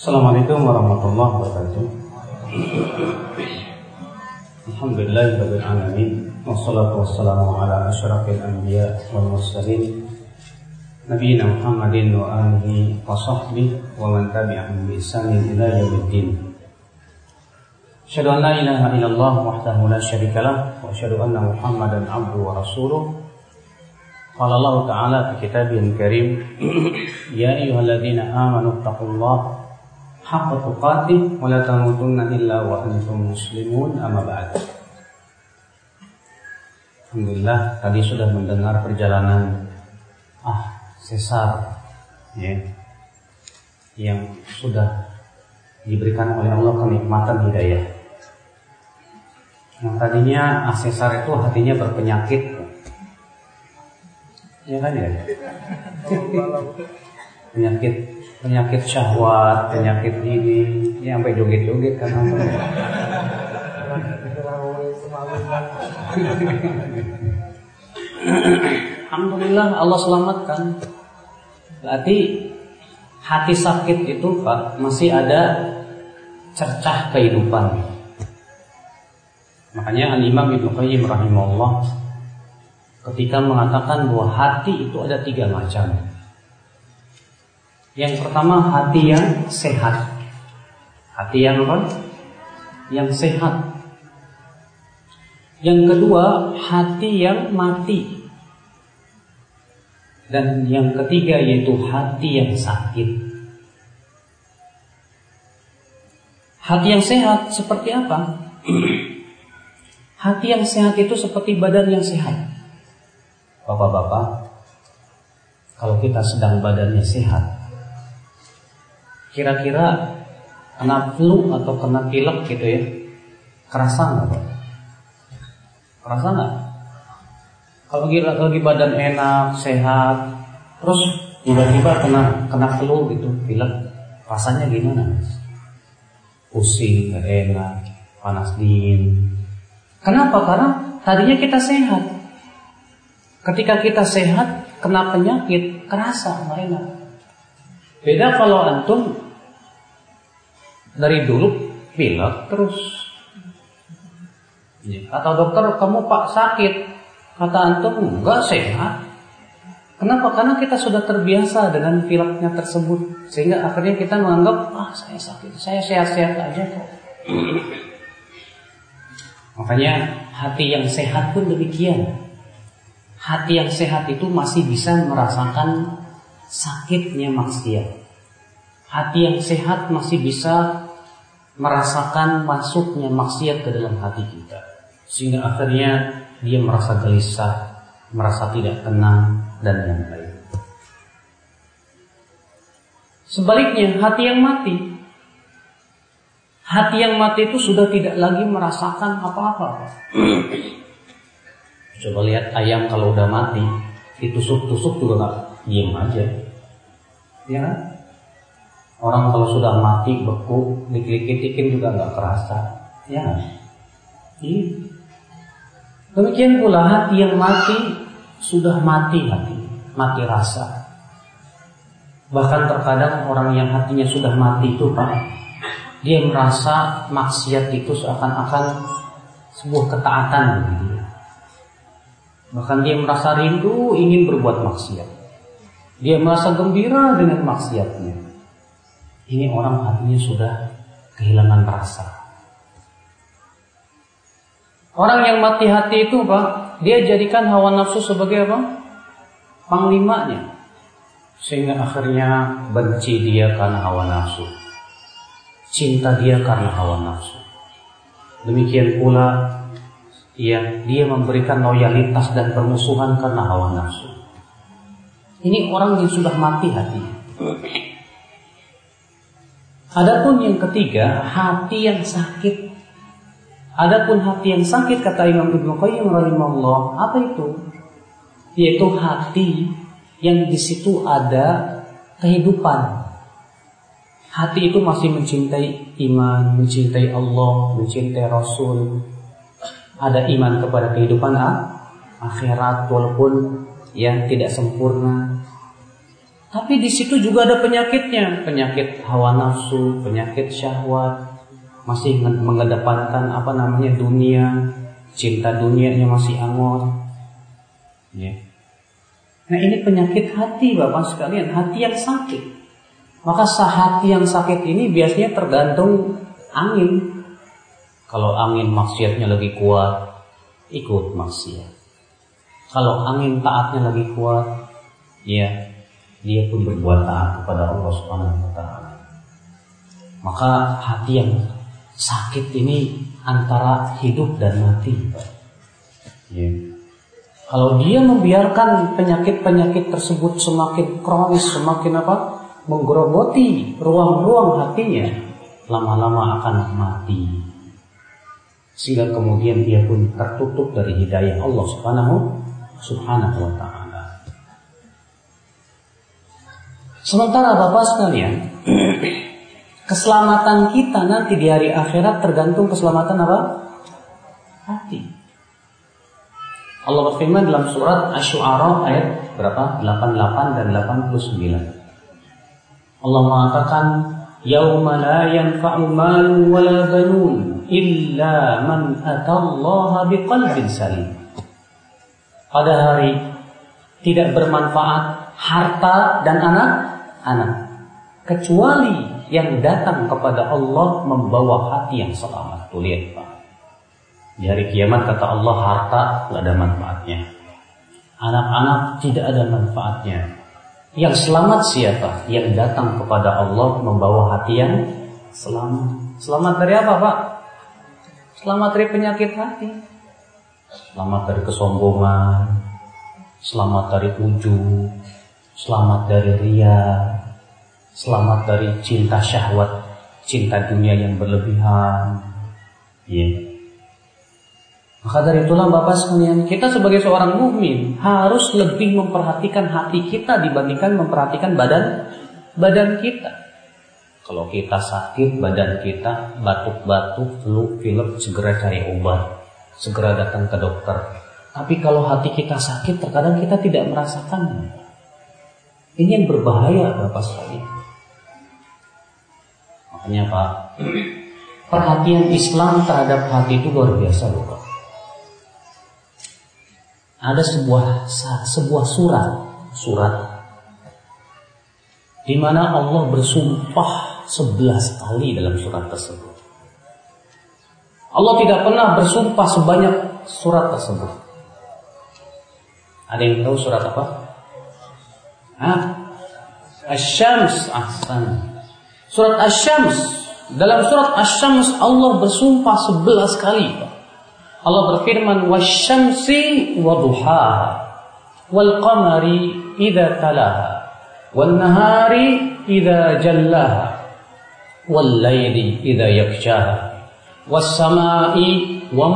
Assalamualaikum warahmatullahi wabarakatuh. Alhamdulillahirabbil alamin wassalatu wassalamu ala asyrafil anbiya wal mursalin nabiyina Muhammadin wa alihi wa sahbihi wa man tabi'ahum bi ihsanin ila yaumiddin. Asyhadu an la ilaha illallah wahdahu la syarika lah wa asyhadu anna Muhammadan abduhu wa rasuluh. Qala Allah Ta'ala fi kitabihil karim Ya ayyuhalladzina amanu taqullaha haqqa tuqatih wa la tamutunna illa wa antum muslimun amma ba'd. Alhamdulillah tadi sudah mendengar perjalanan ah sesar ya yang sudah diberikan oleh Allah kenikmatan hidayah. Yang tadinya ah sesar itu hatinya berpenyakit. Ya kan ya? penyakit penyakit syahwat, penyakit ini, ya sampai joget-joget kan Alhamdulillah Allah selamatkan. Berarti hati sakit itu Pak masih ada cercah kehidupan. Makanya Al-Imam Ibnu Qayyim rahimahullah ketika mengatakan bahwa hati itu ada tiga macam. Yang pertama hati yang sehat. Hati yang apa? Yang sehat. Yang kedua hati yang mati. Dan yang ketiga yaitu hati yang sakit. Hati yang sehat seperti apa? hati yang sehat itu seperti badan yang sehat. Bapak-bapak, kalau kita sedang badannya sehat, kira-kira kena flu atau kena pilek gitu ya kerasa nggak? Kerasa nggak? Kalau lagi, lagi badan enak, sehat, terus tiba-tiba kena kena flu gitu, pilek, rasanya gimana? Pusing, gak enak, panas dingin. Kenapa? Karena tadinya kita sehat. Ketika kita sehat, kena penyakit, kerasa nggak enak. Beda kalau antum dari dulu pilek terus. Ya. Atau dokter kamu pak sakit, kata antum enggak sehat. Kenapa? Karena kita sudah terbiasa dengan pileknya tersebut sehingga akhirnya kita menganggap ah saya sakit, saya sehat-sehat aja kok. Makanya hati yang sehat pun demikian. Hati yang sehat itu masih bisa merasakan sakitnya maksiat. Hati yang sehat masih bisa merasakan masuknya maksiat ke dalam hati kita. Sehingga akhirnya dia merasa gelisah, merasa tidak tenang, dan yang lain. Sebaliknya, hati yang mati. Hati yang mati itu sudah tidak lagi merasakan apa-apa. Coba lihat ayam kalau udah mati, ditusuk-tusuk juga nggak diem aja. Ya kan? Orang kalau sudah mati beku, dikit-dikitin juga nggak kerasa. Ya? Iya. Demikian pula hati yang mati sudah mati hati, mati rasa. Bahkan terkadang orang yang hatinya sudah mati itu Pak, dia merasa maksiat itu seakan-akan sebuah ketaatan begitu. Bahkan dia merasa rindu ingin berbuat maksiat. Dia merasa gembira dengan maksiatnya. Ini orang hatinya sudah kehilangan rasa. Orang yang mati hati itu Pak, dia jadikan hawa nafsu sebagai apa? Panglimanya. Sehingga akhirnya benci dia karena hawa nafsu. Cinta dia karena hawa nafsu. Demikian pula ya, dia memberikan loyalitas dan permusuhan karena hawa nafsu. Ini orang yang sudah mati hatinya. Adapun yang ketiga, hati yang sakit. Adapun hati yang sakit kata Imam Ibnu Qayyim rahimahullah, apa itu? Yaitu hati yang di situ ada kehidupan. Hati itu masih mencintai iman, mencintai Allah, mencintai Rasul. Ada iman kepada kehidupan akhirat walaupun yang tidak sempurna. Tapi di situ juga ada penyakitnya, penyakit hawa nafsu, penyakit syahwat, masih mengedepankan apa namanya dunia, cinta dunianya masih angon. Ya. Nah ini penyakit hati bapak sekalian, hati yang sakit. Maka hati yang sakit ini biasanya tergantung angin. Kalau angin maksiatnya lagi kuat, ikut maksiat. Kalau angin taatnya lagi kuat, ya dia pun berbuat taat kepada Allah Subhanahu wa taala. Maka hati yang sakit ini antara hidup dan mati. Ya. Kalau dia membiarkan penyakit-penyakit tersebut semakin kronis, semakin apa? menggerogoti ruang-ruang hatinya, lama-lama akan mati. Sehingga kemudian dia pun tertutup dari hidayah Allah Subhanahu Subhanahu wa taala. Sementara Bapak sekalian, keselamatan kita nanti di hari akhirat tergantung keselamatan apa? Hati. Allah berfirman dalam surat Asy-Syu'ara ayat berapa? 88 dan 89. Allah mengatakan, "Yauma la yanfa'u malun wala banun illa man atallaha biqalbin salim." Pada hari tidak bermanfaat harta dan anak anak kecuali yang datang kepada Allah membawa hati yang selamat. Tuh lihat Pak. Di hari kiamat kata Allah harta tidak ada manfaatnya. Anak-anak tidak ada manfaatnya. Yang selamat siapa? Yang datang kepada Allah membawa hati yang selamat. Selamat dari apa Pak? Selamat dari penyakit hati. Selamat dari kesombongan. Selamat dari ujub selamat dari ria, selamat dari cinta syahwat, cinta dunia yang berlebihan. Ya. Maka dari itulah Bapak sekalian, kita sebagai seorang mukmin harus lebih memperhatikan hati kita dibandingkan memperhatikan badan badan kita. Kalau kita sakit, badan kita batuk-batuk, flu, pilek, segera cari obat, segera datang ke dokter. Tapi kalau hati kita sakit, terkadang kita tidak merasakannya. Ini yang berbahaya Bapak sekalian. Makanya Pak, perhatian Islam terhadap hati itu luar biasa loh Pak. Ada sebuah sebuah surat, surat di mana Allah bersumpah sebelas kali dalam surat tersebut. Allah tidak pernah bersumpah sebanyak surat tersebut. Ada yang tahu surat apa? Hah? Asy-Syams ahsan. Surat Asy-Syams dalam surat Asy-Syams Allah bersumpah sebelas kali. Allah berfirman wasyamsi waduhaha wal qamari idza talaha wal nahari idza jallaha wal laili idza yakshaha was samai wa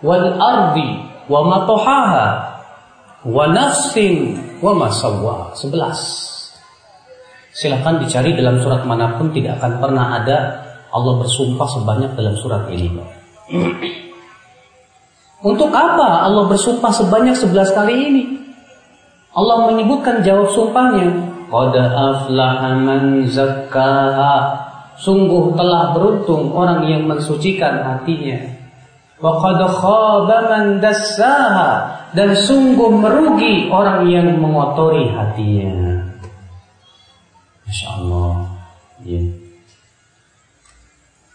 wal ardi wa wa nafsin wa masawwa 11 silahkan dicari dalam surat mana pun tidak akan pernah ada Allah bersumpah sebanyak dalam surat ini. Untuk apa Allah bersumpah sebanyak 11 kali ini? Allah menyebutkan jawab sumpahnya sungguh telah beruntung orang yang mensucikan hatinya wa qad dan sungguh merugi orang yang mengotori hatinya. Masya Allah. Ya.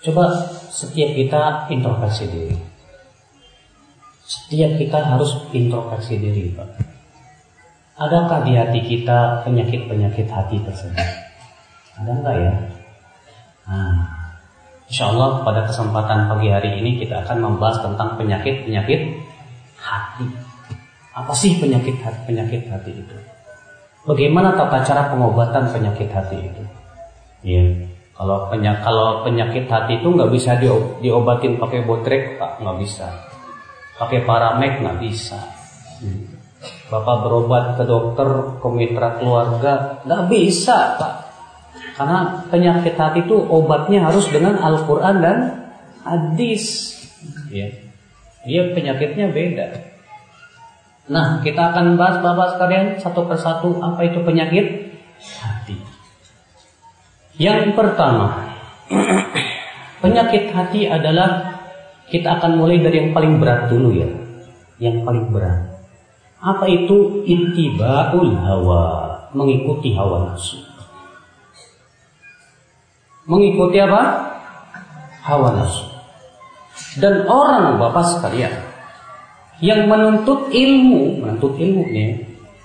Coba setiap kita introspeksi diri. Setiap kita harus introspeksi diri, Pak. Adakah di hati kita penyakit-penyakit hati tersebut? Ada enggak ya? Nah, Insya Allah pada kesempatan pagi hari ini kita akan membahas tentang penyakit-penyakit hati. Apa sih penyakit hati, penyakit hati itu? Bagaimana tata cara pengobatan penyakit hati itu? Ya, kalau penyakit kalau penyakit hati itu nggak bisa di, diobatin pakai botrek, pak, nggak bisa. Pakai paramek nggak bisa. Hmm. Bapak berobat ke dokter, ke mitra keluarga, nggak bisa, pak. Karena penyakit hati itu obatnya harus dengan Al-Quran dan hadis. Ya. Dia penyakitnya beda. Nah, kita akan bahas Bapak sekalian satu persatu apa itu penyakit hati. Yang pertama, penyakit hati adalah kita akan mulai dari yang paling berat dulu ya. Yang paling berat. Apa itu ittibaul hawa? Mengikuti hawa nafsu. Mengikuti apa? Hawa nafsu. Dan orang Bapak sekalian yang menuntut ilmu, menuntut ilmu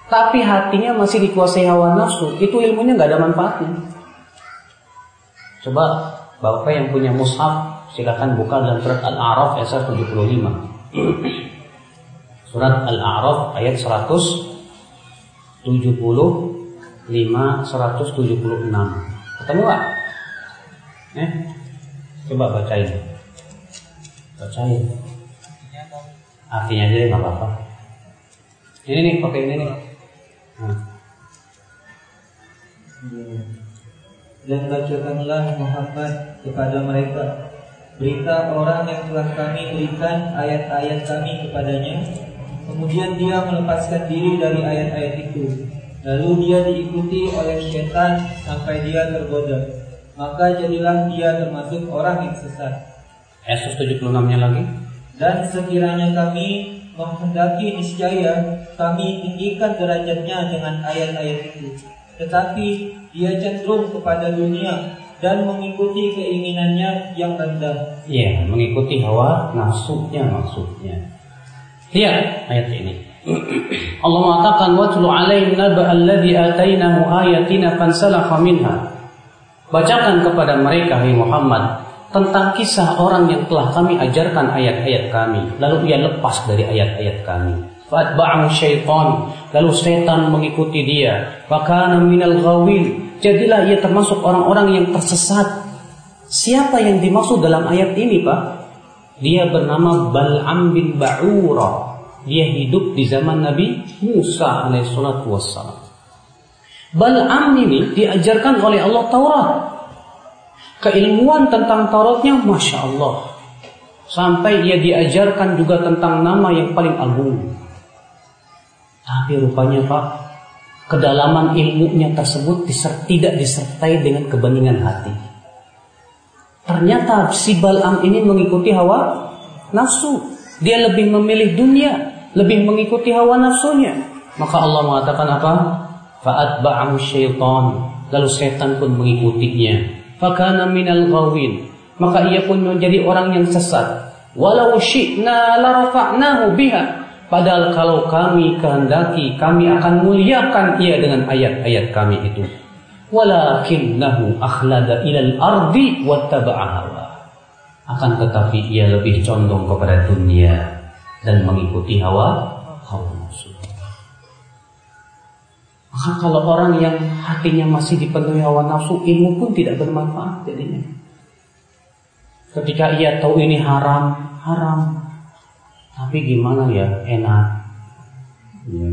tapi hatinya masih dikuasai hawa nafsu, itu ilmunya nggak ada manfaatnya. Coba Bapak yang punya mushaf, silakan buka dalam surat Al-A'raf ayat 175. Surat Al-A'raf ayat 175 176. Ketemu nggak? Eh? Coba bacain. Bacain. Artinya aja nggak apa-apa. Ini nih, pakai ini nih. Nah. Dan bacakanlah Muhammad kepada mereka berita orang yang telah kami berikan ayat-ayat kami kepadanya. Kemudian dia melepaskan diri dari ayat-ayat itu. Lalu dia diikuti oleh setan sampai dia tergoda. Maka jadilah dia termasuk orang yang sesat. Ayat 176-nya lagi. Dan sekiranya kami menghendaki niscaya kami tinggikan derajatnya dengan ayat-ayat itu. Tetapi dia cenderung kepada dunia dan mengikuti keinginannya yang rendah. Iya, mengikuti hawa nafsunya maksudnya. Lihat ayat ini. Allah mengatakan watlu alaihim naba alladhi atainahu ayatina fansalakha minha. Bacakan kepada mereka hai Muhammad tentang kisah orang yang telah kami ajarkan ayat-ayat kami. Lalu ia lepas dari ayat-ayat kami. Fatba'ahu syaitan. Lalu setan mengikuti dia. Fakana minal ghawin. Jadilah ia termasuk orang-orang yang tersesat. Siapa yang dimaksud dalam ayat ini Pak? Dia bernama Bal'am bin Ba'ura. Dia hidup di zaman Nabi Musa alaihissalatu wassalam Bal'am ini diajarkan oleh Allah Taurat. Keilmuan tentang Tauratnya Masya Allah. Sampai dia diajarkan juga tentang nama yang paling agung. Tapi rupanya Pak Kedalaman ilmunya tersebut tidak disertai dengan kebeningan hati. Ternyata si Bal'am ini mengikuti hawa nafsu. Dia lebih memilih dunia Lebih mengikuti hawa nafsunya. Maka Allah mengatakan apa? Fa'atba'ahu syaitan. Lalu setan pun mengikutinya. Fakana minal ghawin. Maka ia pun menjadi orang yang sesat. Walau syi'na la rafa'nahu biha. Padahal kalau kami kehendaki kami akan muliakan ia dengan ayat-ayat kami itu. Walakinnahu akhlada ilal ardi wattaba'a hawa. Akan tetapi ia lebih condong kepada dunia dan mengikuti hawa hawa nafsu maka kalau orang yang hatinya masih dipenuhi hawa nafsu, ilmu pun tidak bermanfaat jadinya. Ketika ia tahu ini haram, haram. Tapi gimana ya, enak. Ya.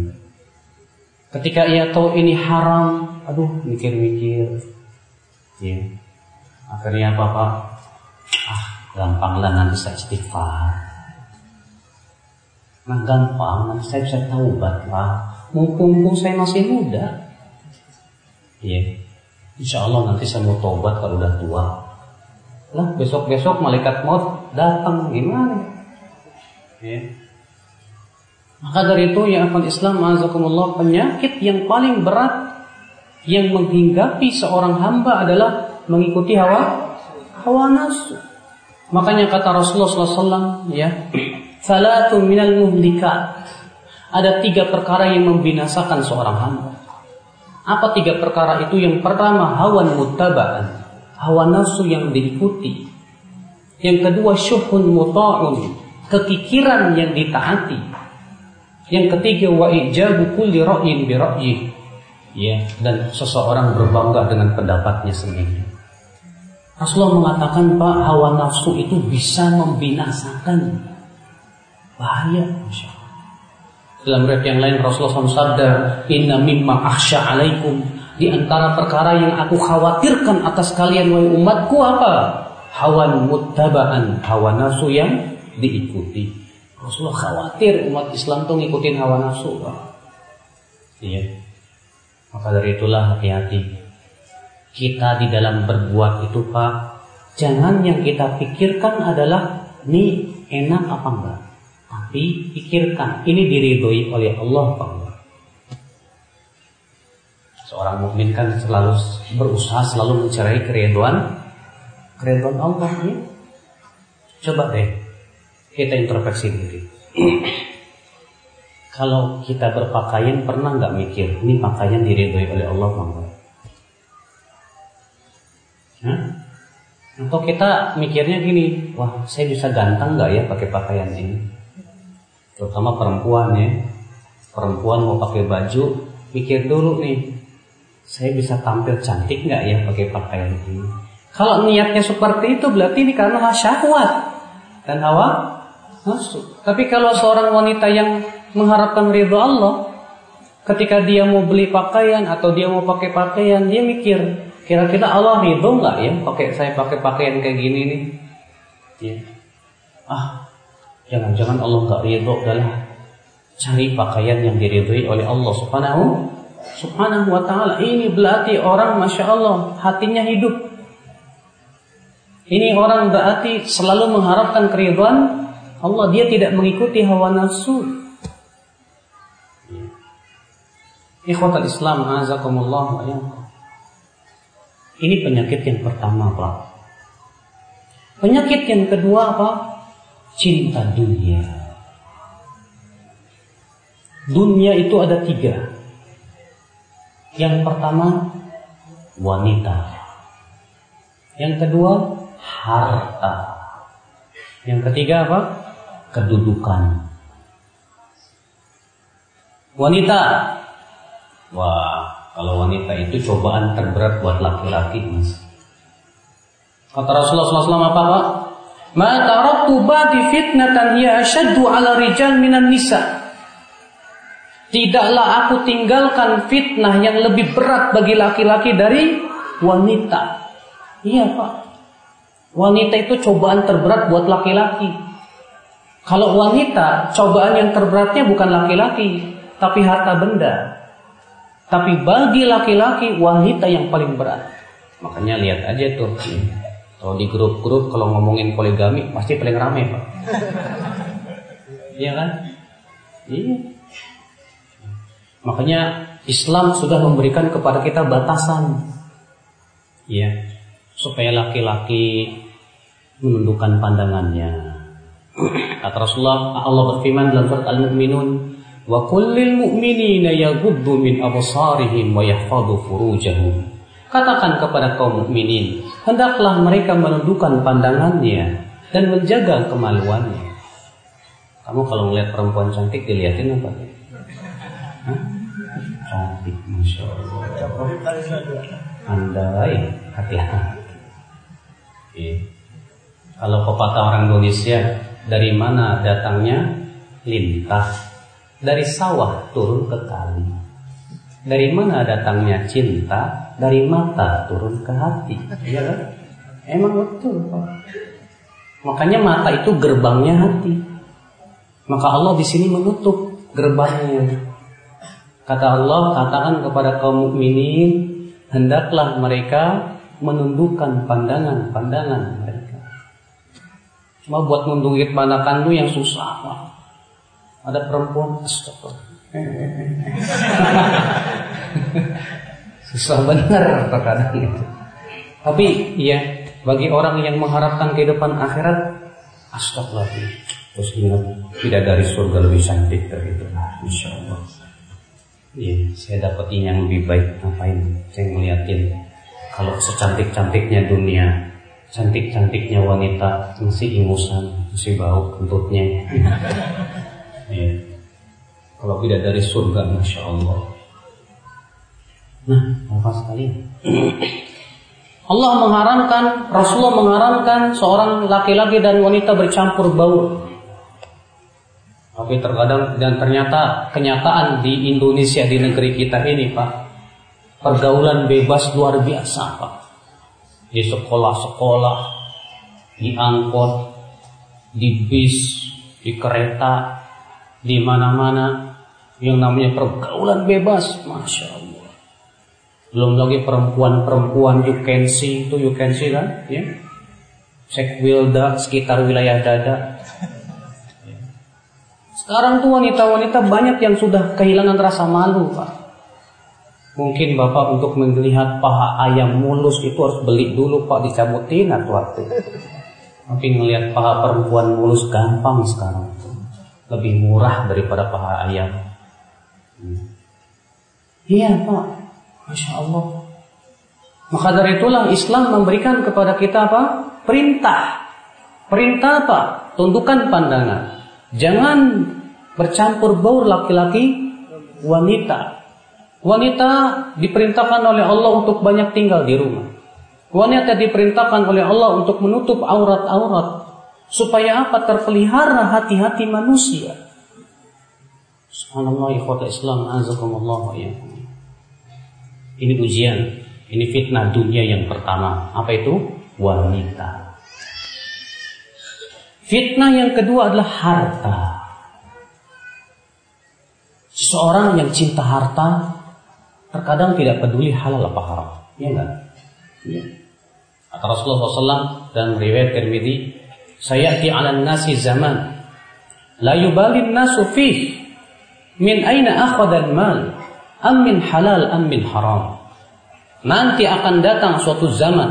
Ketika ia tahu ini haram, aduh mikir-mikir. Ya. Akhirnya apa Pak? Ah, gampanglah nanti saya istighfar. Nah gampang, nanti saya bisa taubat lah mumpung saya masih muda. Iya. Insya Allah nanti saya mau tobat kalau udah tua. Lah besok-besok malaikat maut datang gimana? Ya. Maka dari itu ya akan Islam azakumullah penyakit yang paling berat yang menghinggapi seorang hamba adalah mengikuti hawa hawa nafsu. Makanya kata Rasulullah SAW ya, salatu minal muhlikat ada tiga perkara yang membinasakan seorang hamba. Apa tiga perkara itu? Yang pertama hawan mutabaan, hawa nafsu yang diikuti. Yang kedua syuhun muta'un, kekikiran yang ditaati. Yang ketiga wa ijabu kulli ra'yin bi ra'yih. Ya, dan seseorang berbangga dengan pendapatnya sendiri. Rasulullah mengatakan Pak hawa nafsu itu bisa membinasakan bahaya Masya Allah. Dalam riwayat yang lain Rasulullah SAW sabda, Inna mimma akhsha alaikum. Di antara perkara yang aku khawatirkan atas kalian wahai umatku apa? Hawan muttaba'an, hawa nafsu yang diikuti. Rasulullah khawatir umat Islam tuh ngikutin hawa nafsu. Iya. Maka dari itulah hati-hati. Kita di dalam berbuat itu, Pak, jangan yang kita pikirkan adalah ini enak apa enggak. Tapi pikirkan, ini diridhoi oleh Allah Pak. Seorang mukmin kan selalu berusaha selalu mencari keriduan keriduan Allah ya. Coba deh kita introspeksi diri. Kalau kita berpakaian pernah nggak mikir ini pakaian diridhoi oleh Allah enggak? Hah? Atau kita mikirnya gini, wah saya bisa ganteng nggak ya pakai pakaian ini? Terutama perempuan ya, perempuan mau pakai baju, mikir dulu nih, saya bisa tampil cantik nggak ya pakai pakaian ini? Kalau niatnya seperti itu berarti ini karena syahwat dan hawa nafsu. Tapi kalau seorang wanita yang mengharapkan ridho Allah, ketika dia mau beli pakaian atau dia mau pakai pakaian, dia mikir kira-kira Allah ridho nggak ya pakai saya pakai pakaian kayak gini nih? Ya. Ah, jangan-jangan Allah nggak ridho adalah cari pakaian yang diridhoi oleh Allah Subhanahu Subhanahu wa taala. Ini berarti orang Masya Allah hatinya hidup. Ini orang berarti selalu mengharapkan keriduan Allah. Dia tidak mengikuti hawa nafsu. Ikhwatal Islam azakumullah Ini penyakit yang pertama Pak. Penyakit yang kedua apa? Cinta dunia. Dunia itu ada tiga. Yang pertama wanita. Yang kedua harta. Yang ketiga apa? Kedudukan. Wanita. Wah, kalau wanita itu cobaan terberat buat laki-laki, Mas. Kata Rasulullah SAW apa, Pak? Ma taraktu ba'di fitnatan hiya ashaddu 'ala rijal minan nisa. Tidaklah aku tinggalkan fitnah yang lebih berat bagi laki-laki dari wanita. Iya pak. Wanita itu cobaan terberat buat laki-laki. Kalau wanita, cobaan yang terberatnya bukan laki-laki, tapi harta benda. Tapi bagi laki-laki, wanita yang paling berat. Makanya lihat aja tuh. Kalau di grup-grup, kalau ngomongin poligami, pasti paling ramai pak. Iya kan? Iya. Makanya Islam sudah memberikan kepada kita batasan. Ya, supaya laki-laki menundukkan pandangannya. Kata Rasulullah, Allah berfirman dalam surat Al-Mu'minun, "Wa kullil mu'minina yaghuddu min absarihim wa yahfadhu furujahum." Katakan kepada kaum mukminin, hendaklah mereka menundukkan pandangannya dan menjaga kemaluannya. Kamu kalau melihat perempuan cantik dilihatin apa? Hah? Cantik, masya Allah. Andai hati-hati. Iya. Kalau pepatah orang Indonesia, dari mana datangnya? Lintah. Dari sawah turun ke kali. Dari mana datangnya cinta? Dari mata turun ke hati. Iya kan? Emang betul, Pak. Makanya mata itu gerbangnya hati. Maka Allah di sini menutup gerbangnya. Kata Allah, katakan kepada kaum mukminin, hendaklah mereka menundukkan pandangan-pandangan mereka. Cuma buat nundukkan pandangan lu yang susah, Pak. Ada perempuan, astagfirullah. susah benar terkadang itu. Tapi ya, bagi orang yang mengharapkan kehidupan akhirat, astagfirullah. Terus ingat, tidak dari surga lebih cantik dari itu. Insya Allah. Iya, saya dapetin yang lebih baik. Ngapain? Saya ngeliatin kalau secantik-cantiknya dunia, cantik-cantiknya wanita masih ingusan, masih bau kentutnya. Iya. Kalau tidak dari surga, masya Allah. Nah, apa sekali? Allah mengharamkan, Rasulullah mengharamkan seorang laki-laki dan wanita bercampur baur. Tapi terkadang dan ternyata kenyataan di Indonesia di negeri kita ini Pak Pergaulan bebas luar biasa Pak Di sekolah-sekolah Di angkot Di bis di kereta, di mana-mana yang namanya pergaulan bebas, masya Allah. Belum lagi perempuan-perempuan you can see itu you can see kan, ya. Sek Wilda sekitar wilayah dada. Sekarang tuh wanita-wanita banyak yang sudah kehilangan rasa malu, Pak. Mungkin Bapak untuk melihat paha ayam mulus itu harus beli dulu Pak dicabutin atau waktu. Mungkin melihat paha perempuan mulus gampang sekarang. Lebih murah daripada paha ayam. Iya Pak, Masya Allah. Maka dari itulah Islam memberikan kepada kita apa? Perintah. Perintah apa? Tundukan pandangan. Jangan bercampur baur laki-laki wanita. Wanita diperintahkan oleh Allah untuk banyak tinggal di rumah. Wanita diperintahkan oleh Allah untuk menutup aurat-aurat supaya apa terpelihara hati-hati manusia. Subhanallah ikhwata Islam azakumullah ya. Ini ujian, ini fitnah dunia yang pertama. Apa itu? Wanita. Fitnah yang kedua adalah harta. Seorang yang cinta harta terkadang tidak peduli halal apa haram. Ya enggak? Ya. Kata Rasulullah SAW dan riwayat Tirmidzi, "Sayati 'alan nasi zaman la yubalin nasu min aina akhadha al-mal am min halal am min haram." Nanti akan datang suatu zaman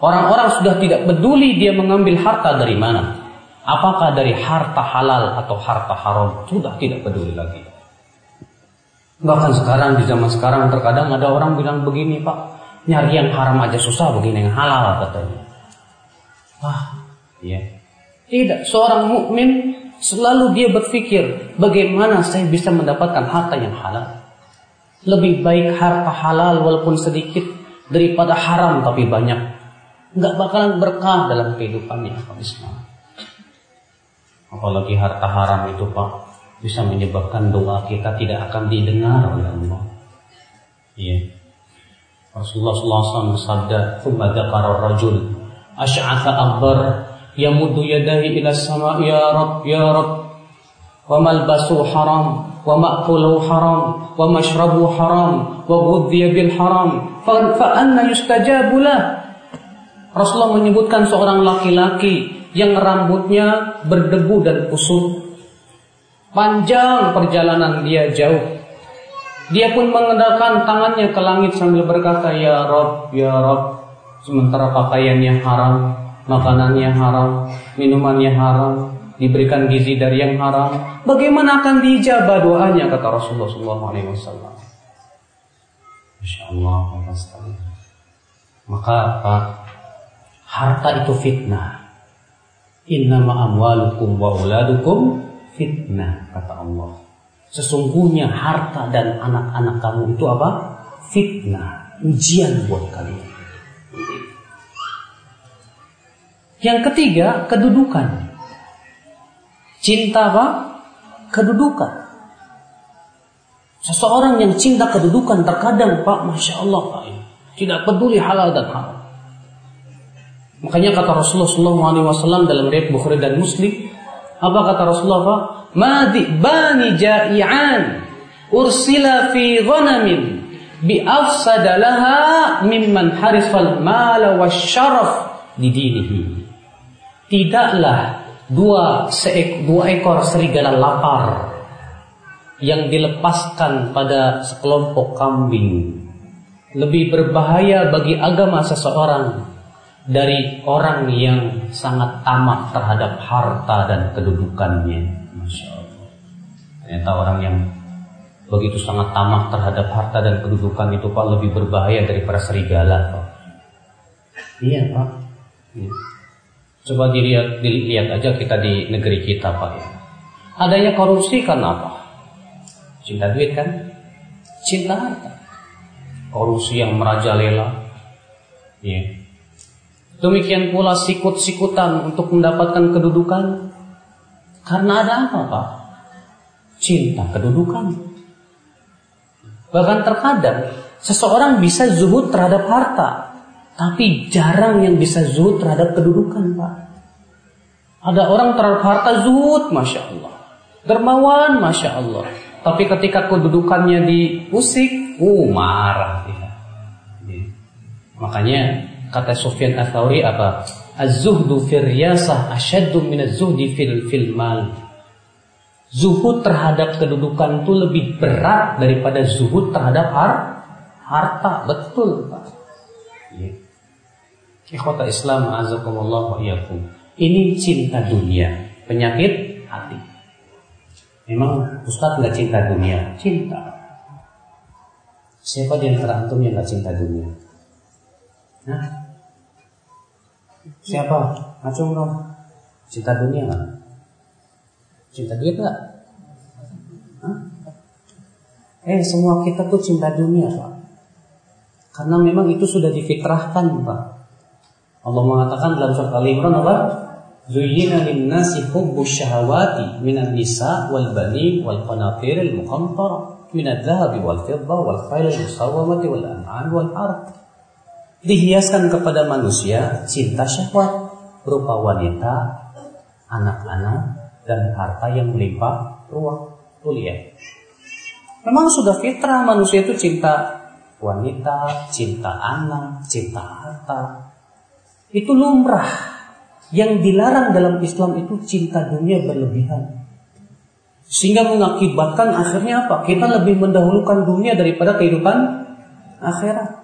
orang-orang sudah tidak peduli dia mengambil harta dari mana. Apakah dari harta halal atau harta haram? Sudah tidak peduli lagi. Bahkan sekarang di zaman sekarang terkadang ada orang bilang begini pak, nyari yang haram aja susah begini yang halal katanya. Wah, iya. Tidak, seorang mukmin selalu dia berpikir bagaimana saya bisa mendapatkan harta yang halal. Lebih baik harta halal walaupun sedikit daripada haram tapi banyak. Nggak bakalan berkah dalam kehidupannya Islam. Apalagi harta haram itu pak bisa menyebabkan doa kita tidak akan didengar oleh Allah. Iya. Rasulullah SAW bersabda, "Tsumma dzakara rajul asy'atha akbar Rabb wa malbasu haram wa ma'kulu haram wa mashrabu haram wa ghudhiya bil haram fa, fa anna yustajabu lah." Rasulullah menyebutkan seorang laki-laki yang rambutnya berdebu dan kusut Panjang perjalanan dia jauh. Dia pun mengendalikan tangannya ke langit sambil berkata, Ya Rob, Ya Rob. Sementara pakaiannya haram, makanannya haram, minumannya haram, diberikan gizi dari yang haram. Bagaimana akan dijabah doanya kata Rasulullah SAW. Insya Allah, sekali. Maka apa? Harta itu fitnah. Innama amwalukum wa uladukum fitnah kata Allah. Sesungguhnya harta dan anak-anak kamu itu apa? Fitnah, ujian buat kalian. Yang ketiga, kedudukan. Cinta apa? Kedudukan. Seseorang yang cinta kedudukan terkadang Pak, Masya Allah Pak, tidak peduli halal dan haram. Makanya kata Rasulullah SAW dalam riwayat Bukhari dan Muslim, apa kata Rasulullah? Madi bani ja'ian ursila fi ghanamin bi afsadalaha mimman harifal mala wasyaraf didinihi. Tidaklah dua seek, dua ekor serigala lapar yang dilepaskan pada sekelompok kambing lebih berbahaya bagi agama seseorang dari orang yang sangat tamak terhadap harta dan kedudukannya. Masya Allah. Ternyata orang yang begitu sangat tamak terhadap harta dan kedudukan itu Pak lebih berbahaya daripada serigala Pak. Iya Pak. Ya. Coba dilihat, dilihat aja kita di negeri kita Pak ya. Adanya korupsi kan apa? Cinta duit kan? Cinta harta. Korupsi yang merajalela. Ya Demikian pula sikut-sikutan untuk mendapatkan kedudukan. Karena ada apa Pak? Cinta kedudukan. Bahkan terkadang seseorang bisa zuhud terhadap harta. Tapi jarang yang bisa zuhud terhadap kedudukan Pak. Ada orang terhadap harta zuhud, masya Allah. Dermawan, masya Allah. Tapi ketika kedudukannya diusik, uh marah dia. Makanya kata Sufyan Ats-Tsauri apa? Az-zuhdu fil riyasah asyaddu min az-zuhdi fil fil mal. Zuhud terhadap kedudukan itu lebih berat daripada zuhud terhadap har harta. Betul, Pak. Ya. Ikhwata Islam azakumullah wa iyyakum. Ini cinta dunia, penyakit hati. Memang Ustadz nggak cinta dunia, cinta. Siapa di antara antum yang nggak cinta dunia? Nah, siapa? Acung dong. Cinta dunia nggak? Cinta duit nggak? Eh, semua kita tuh cinta dunia, Pak. Karena memang itu sudah difitrahkan, Pak. Allah mengatakan dalam surat Al-Imran apa? Zuyyina lin-nasi hubbu syahawati minan nisa wal bani wal qanatiril muqantara min adh-dhahabi wal fidda wal khayl musawwamati wal an'am wal ard. Dihiaskan kepada manusia cinta syahwat berupa wanita, anak-anak dan harta yang melimpah ruah. Tuh lihat. Memang sudah fitrah manusia itu cinta wanita, cinta anak, cinta harta. Itu lumrah. Yang dilarang dalam Islam itu cinta dunia berlebihan. Sehingga mengakibatkan akhirnya apa? Kita lebih mendahulukan dunia daripada kehidupan akhirat.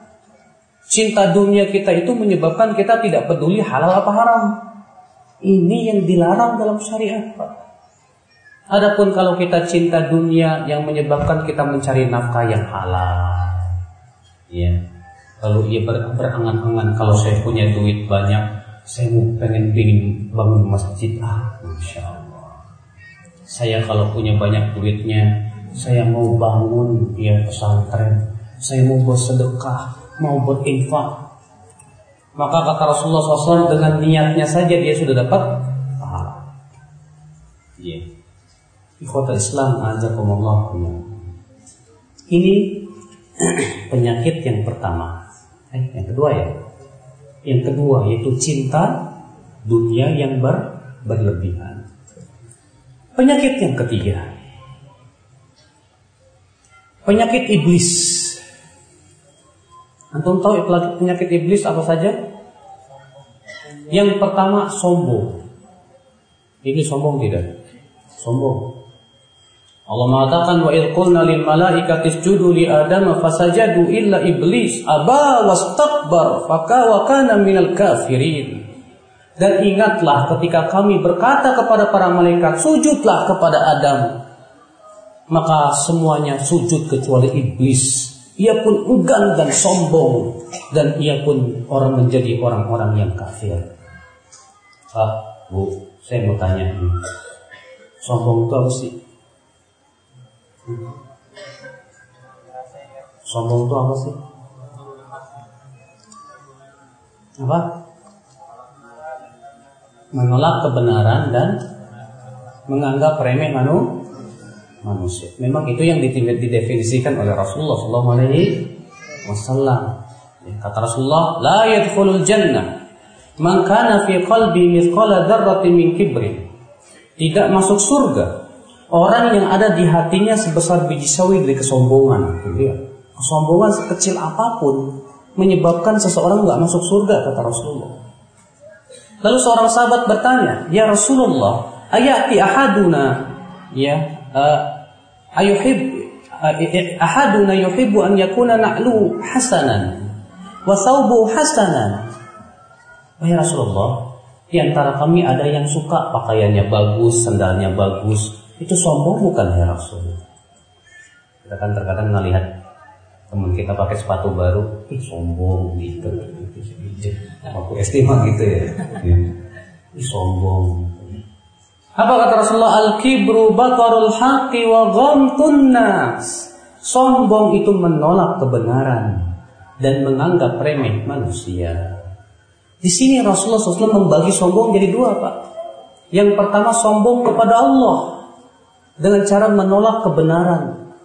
Cinta dunia kita itu menyebabkan kita tidak peduli halal apa haram. Ini yang dilarang dalam syariat. Adapun kalau kita cinta dunia yang menyebabkan kita mencari nafkah yang halal. Ya. Lalu ia ber, berangan-angan kalau saya punya duit banyak, saya mau pengen pingin bangun masjid. Ah masya Allah. Saya kalau punya banyak duitnya saya mau bangun ya pesantren. Saya mau bersedekah mau berinfak maka kata Rasulullah SAW dengan niatnya saja dia sudah dapat pahala. Ya ikhwata Islam azakumullah ini penyakit yang pertama eh, yang kedua ya yang kedua yaitu cinta dunia yang ber, berlebihan. Penyakit yang ketiga. Penyakit iblis. Antum tahu penyakit iblis apa saja? Yang pertama sombong. Ini sombong tidak? Sombong. Allah mengatakan wa qulna lil malaikati isjudu li adam fasajadu illa iblis aba wastakbar faka wa kana minal kafirin. Dan ingatlah ketika kami berkata kepada para malaikat sujudlah kepada Adam. Maka semuanya sujud kecuali iblis. Ia pun enggan dan sombong dan ia pun orang menjadi orang-orang yang kafir. Ah, Bu, saya mau tanya ini. Sombong itu apa sih? Sombong itu apa sih? Apa? Menolak kebenaran dan menganggap remeh manu manusia. Memang itu yang didefinisikan oleh Rasulullah Sallallahu Alaihi Wasallam. Ya, kata Rasulullah, la yadkhulul jannah man kana fi qalbi mithqala dzarratin min kibrin. Tidak masuk surga Orang yang ada di hatinya sebesar biji sawi dari kesombongan. Gitu ya. Kesombongan sekecil apa pun menyebabkan seseorang nggak masuk surga kata Rasulullah. Lalu seorang sahabat bertanya, ya Rasulullah, ayati ahaduna, ya, uh, ayuhib, uh, ahaduna yuhibbu an yakuna na'lu hasanan, wa thawbu hasanan. Wahai Rasulullah, di antara kami ada yang suka pakaiannya bagus, sendalnya bagus, itu sombong bukan ya Rasul? Kita kan terkadang melihat teman kita pakai sepatu baru, ih sombong gitu. Aku estima gitu ya. Ih sombong. Apa kata Rasulullah? Al-kibru batarul haqqi wa ghamtun nas. Sombong itu menolak kebenaran dan menganggap remeh manusia. Di sini Rasulullah SAW membagi sombong jadi dua, Pak. Yang pertama sombong kepada Allah dengan cara menolak kebenaran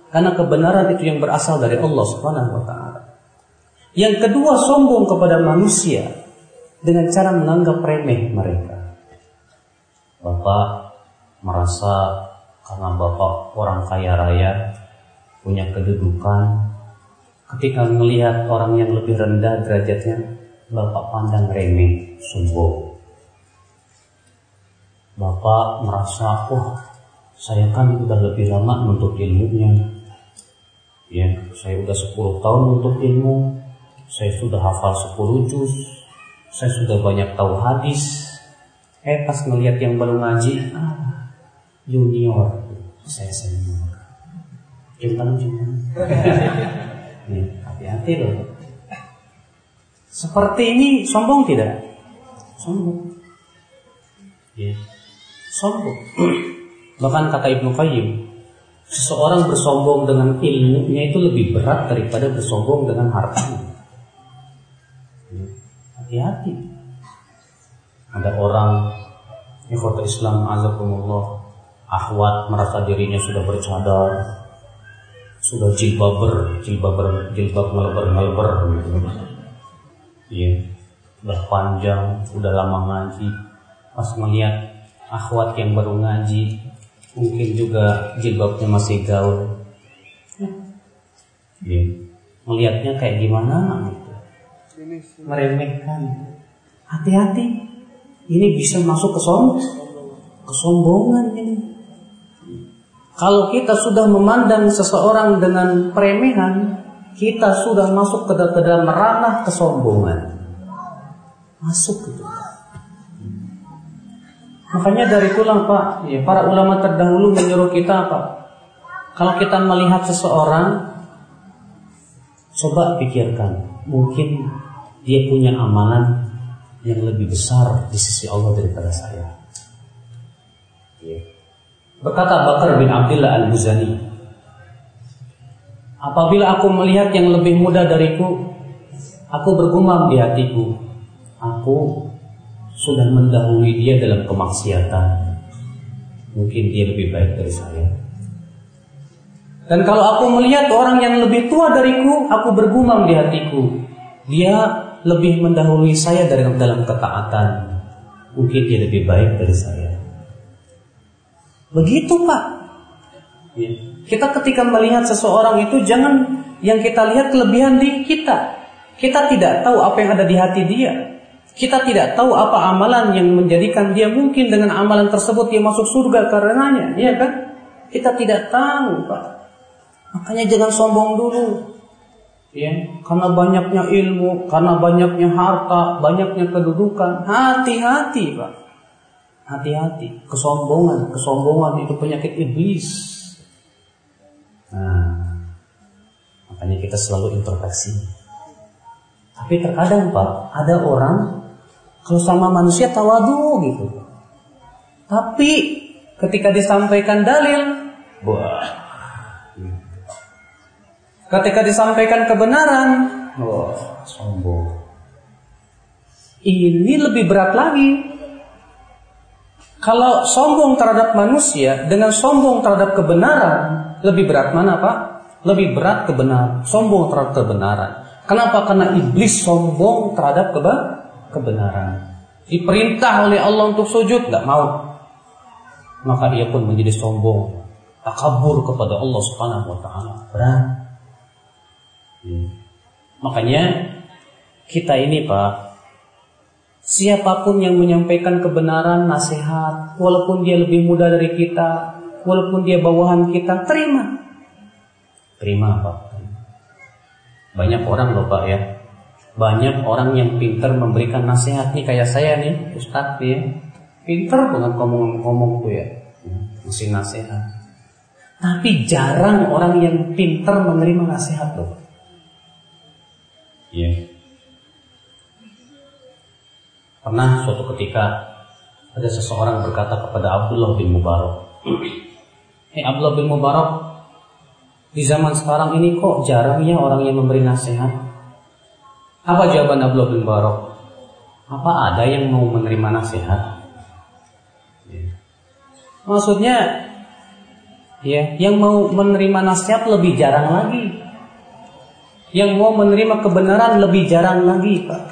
karena kebenaran itu yang berasal dari Allah Subhanahu wa taala. Yang kedua sombong kepada manusia dengan cara menganggap remeh mereka. Bapak merasa karena Bapak orang kaya raya, punya kedudukan, ketika melihat orang yang lebih rendah derajatnya, Bapak pandang remeh, sombong. Bapak merasa, oh saya kan udah lebih lama menuntut ilmunya. Ya, saya udah 10 tahun menuntut ilmu. Saya sudah hafal 10 juz. Saya sudah banyak tahu hadis. Eh pas ngelihat yang baru ngaji, ah, junior. Saya senior. Cium junior. Nih, hati-hati loh. Seperti ini sombong tidak? Sombong. Ya sombong. Bahkan kata Ibnu Qayyim, seseorang bersombong dengan ilmunya itu lebih berat daripada bersombong dengan hartanya. Hati-hati. Ada orang ikhwata Islam azakumullah ahwat merasa dirinya sudah bercadar sudah jilbaber jilbab jilbab melebar melebar gitu. Iya, udah panjang, udah lama ngaji, pas melihat akhwat yang baru ngaji mungkin juga jilbabnya masih gaul. Ya. melihatnya kayak gimana gitu. Meremehkan. Hati-hati. Ini bisa masuk ke som kesombongan ini. Kalau kita sudah memandang seseorang dengan peremehan kita sudah masuk ke dalam ranah kesombongan. Masuk gitu Makanya dari itulah Pak, ya, para ulama terdahulu menyuruh kita apa? Kalau kita melihat seseorang, coba pikirkan, mungkin dia punya amalan yang lebih besar di sisi Allah daripada saya. Ya. Berkata Bakar bin Abdullah al-Muzani, apabila aku melihat yang lebih muda dariku, aku bergumam di hatiku, aku sudah mendahului dia dalam kemaksiatan. Mungkin dia lebih baik dari saya. Dan kalau aku melihat orang yang lebih tua dariku, aku bergumam di hatiku. Dia lebih mendahului saya dari dalam ketaatan. Mungkin dia lebih baik dari saya. Begitu Pak. Ya. Kita ketika melihat seseorang itu jangan yang kita lihat kelebihan di kita. Kita tidak tahu apa yang ada di hati dia. Kita tidak tahu apa amalan yang menjadikan dia mungkin dengan amalan tersebut dia masuk surga karenanya, ya kan? Kita tidak tahu, Pak. Makanya jangan sombong dulu. Ya, karena banyaknya ilmu, karena banyaknya harta, banyaknya kedudukan, hati-hati, Pak. Hati-hati, kesombongan, kesombongan itu penyakit iblis. Nah, makanya kita selalu introspeksi. Tapi terkadang Pak, ada orang kalau sama manusia tawadu gitu. Tapi ketika disampaikan dalil, wah. Ketika disampaikan kebenaran, wah, sombong. Ini lebih berat lagi. Kalau sombong terhadap manusia dengan sombong terhadap kebenaran, lebih berat mana, Pak? Lebih berat kebenaran, sombong terhadap kebenaran. Kenapa? Karena iblis sombong terhadap kebenaran kebenaran. Diperintah oleh Allah untuk sujud, nggak mau. Maka dia pun menjadi sombong, takabur kepada Allah Subhanahu wa taala. Berat. Hmm. Makanya kita ini Pak, siapa pun yang menyampaikan kebenaran, nasihat, walaupun dia lebih muda dari kita, walaupun dia bawahan kita, terima. Terima Pak. Banyak orang loh Pak ya, banyak orang yang pintar memberikan nasihat. Nih kayak saya nih Ustadz nih pintar banget ngomong-ngomong tuh ya. Ngasih nasihat. Tapi jarang orang yang pintar menerima nasihat loh. Iya. Yeah. Pernah suatu ketika ada seseorang berkata kepada Abdullah bin Mubarak Hei Abdullah bin Mubarak Di zaman sekarang ini kok jarang ya orang yang memberi nasihat apa jawaban Abdullah bin Barok? Apa ada yang mau menerima nasihat? Ya. Maksudnya, ya, yang mau menerima nasihat lebih jarang lagi. Yang mau menerima kebenaran lebih jarang lagi, Pak.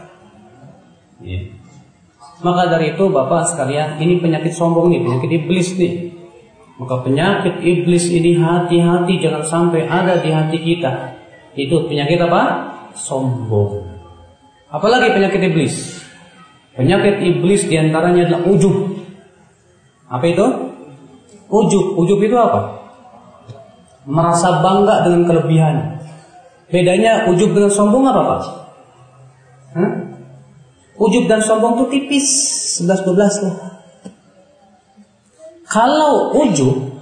Ya. Maka dari itu Bapak sekalian, ini penyakit sombong nih, penyakit iblis nih. Maka penyakit iblis ini hati-hati jangan sampai ada di hati kita. Itu penyakit apa? Sombong. Apalagi penyakit iblis? Penyakit iblis di antaranya adalah ujub. Apa itu? Ujub. Ujub itu apa? Merasa bangga dengan kelebihan. Bedanya ujub dengan sombong apa Pak? Hah? Ujub dan sombong itu tipis 11-12 lah. Kalau ujub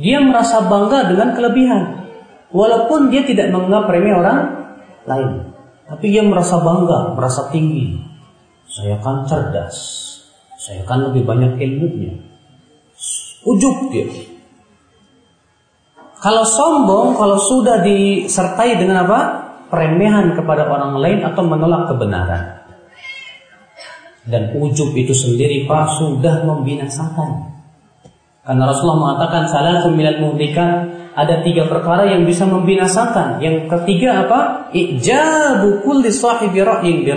dia merasa bangga dengan kelebihan. Walaupun dia tidak menganggap remeh orang lain. Tapi dia merasa bangga, merasa tinggi. Saya kan cerdas. Saya kan lebih banyak ilmunya. Ujub dia. Kalau sombong, kalau sudah disertai dengan apa? Peremehan kepada orang lain atau menolak kebenaran. Dan ujub itu sendiri Pak sudah membinasakan. Karena Rasulullah mengatakan salah sembilan muhlikat ada tiga perkara yang bisa membinasakan. Yang ketiga apa? Ijabu kulli sahibi ra'yin bi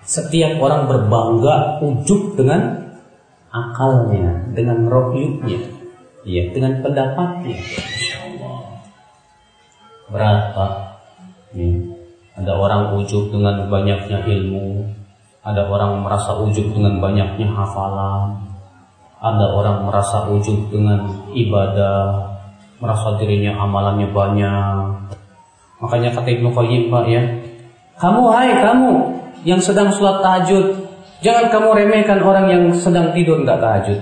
Setiap orang berbangga ujub dengan akalnya, dengan rohyuknya, ya, dengan pendapatnya. Berat Pak. Ya. Ada orang ujub dengan banyaknya ilmu, ada orang merasa ujub dengan banyaknya hafalan. Ada orang merasa ujub dengan ibadah, merasa dirinya amalannya banyak. Makanya kata Ibnu Qayyim Pak ya, kamu hai kamu yang sedang sholat tahajud, jangan kamu remehkan orang yang sedang tidur nggak tahajud.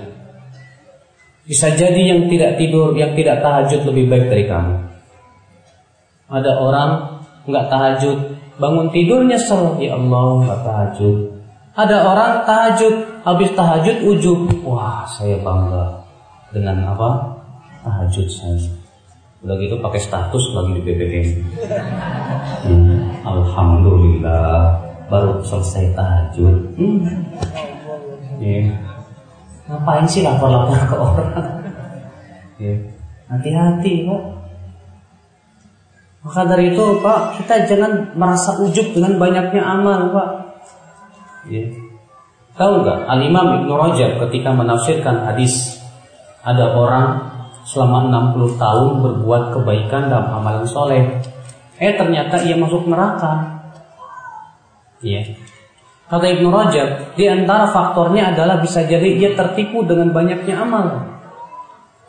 Bisa jadi yang tidak tidur, yang tidak tahajud lebih baik dari kamu. Ada orang nggak tahajud, bangun tidurnya nyesel, ya Allah nggak tahajud. Ada orang tahajud, habis tahajud ujub. Wah, saya bangga dengan apa? Tahajud saya. Udah gitu pakai status lagi di BBM. Hmm, Alhamdulillah baru selesai tahajud. Hmm. Yeah. Ngapain sih lapor-lapor ke orang? Yeah. Hati-hati Pak. Maka dari itu Pak, kita jangan merasa ujub dengan banyaknya amal Pak. Ya. Tahu nggak Al-Imam Ibnu Rajab ketika menafsirkan hadis ada orang selama 60 tahun berbuat kebaikan dalam amalan soleh. Eh ternyata ia masuk neraka. Ya. Kata Ibnu Rajab, di antara faktornya adalah bisa jadi ia tertipu dengan banyaknya amal.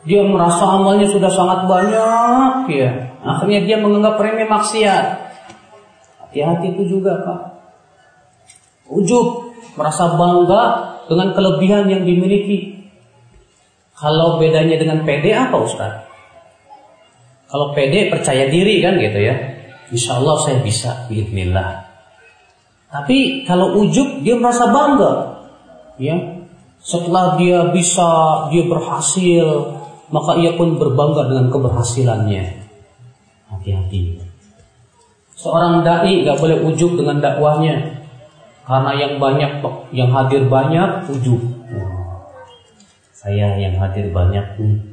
Dia merasa amalnya sudah sangat banyak, ya. Akhirnya dia menganggap remeh maksiat. Hati-hati itu juga, Pak. Ujub, merasa bangga dengan kelebihan yang dimiliki. Kalau bedanya dengan PD apa Ustaz? Kalau PD percaya diri kan gitu ya. Insya Allah saya bisa, Bismillah. Tapi kalau ujub dia merasa bangga, ya. Setelah dia bisa, dia berhasil, maka ia pun berbangga dengan keberhasilannya. Hati-hati. Seorang dai nggak boleh ujub dengan dakwahnya. Karena yang banyak yang hadir banyak ujub. saya yang hadir banyak pun.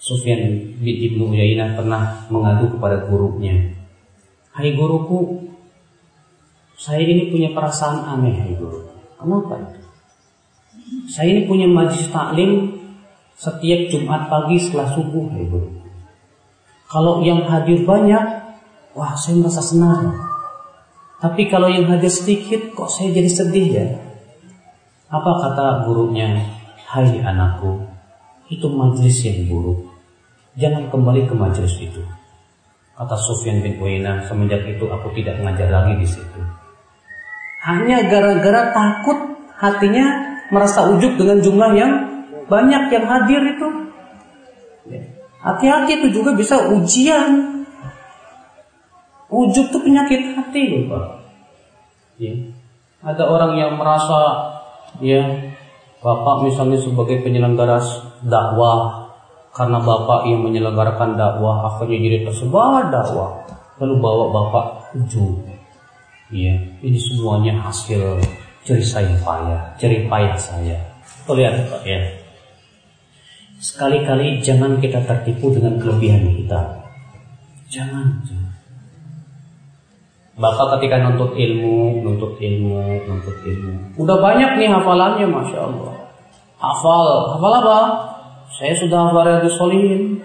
Sufyan bin Ibnu Uyainah pernah mengadu kepada gurunya. Hai guruku, saya ini punya perasaan aneh, hai guru. Kenapa itu? Saya ini punya majlis taklim setiap Jumat pagi setelah subuh, hai guru. Kalau yang hadir banyak, wah saya merasa senang. Tapi kalau yang hadir sedikit kok saya jadi sedih ya? Apa kata gurunya? Hai anakku, itu majlis yang buruk. Jangan kembali ke majlis itu. Kata Sufyan bin Uyainah, semenjak itu aku tidak mengajar lagi di situ. Hanya gara-gara takut hatinya merasa ujub dengan jumlah yang banyak yang hadir itu. Ya. Hati-hati itu juga bisa ujian Ujub itu penyakit hati loh Pak. Ya. Ada orang yang merasa ya Bapak misalnya sebagai penyelenggara dakwah karena Bapak yang menyelenggarakan dakwah akhirnya jadi tersebar dakwah lalu bawa Bapak ujub. Ya, ini semuanya hasil jerih saya payah, jerih payah saya. Tuh lihat Pak ya. Sekali-kali jangan kita tertipu dengan kelebihan kita. Jangan, jangan. Bapak ketika nuntut ilmu, nuntut ilmu, nuntut ilmu. Udah banyak nih hafalannya, Masya Allah. Hafal, hafal apa? Saya sudah hafal Riyadus Solihin.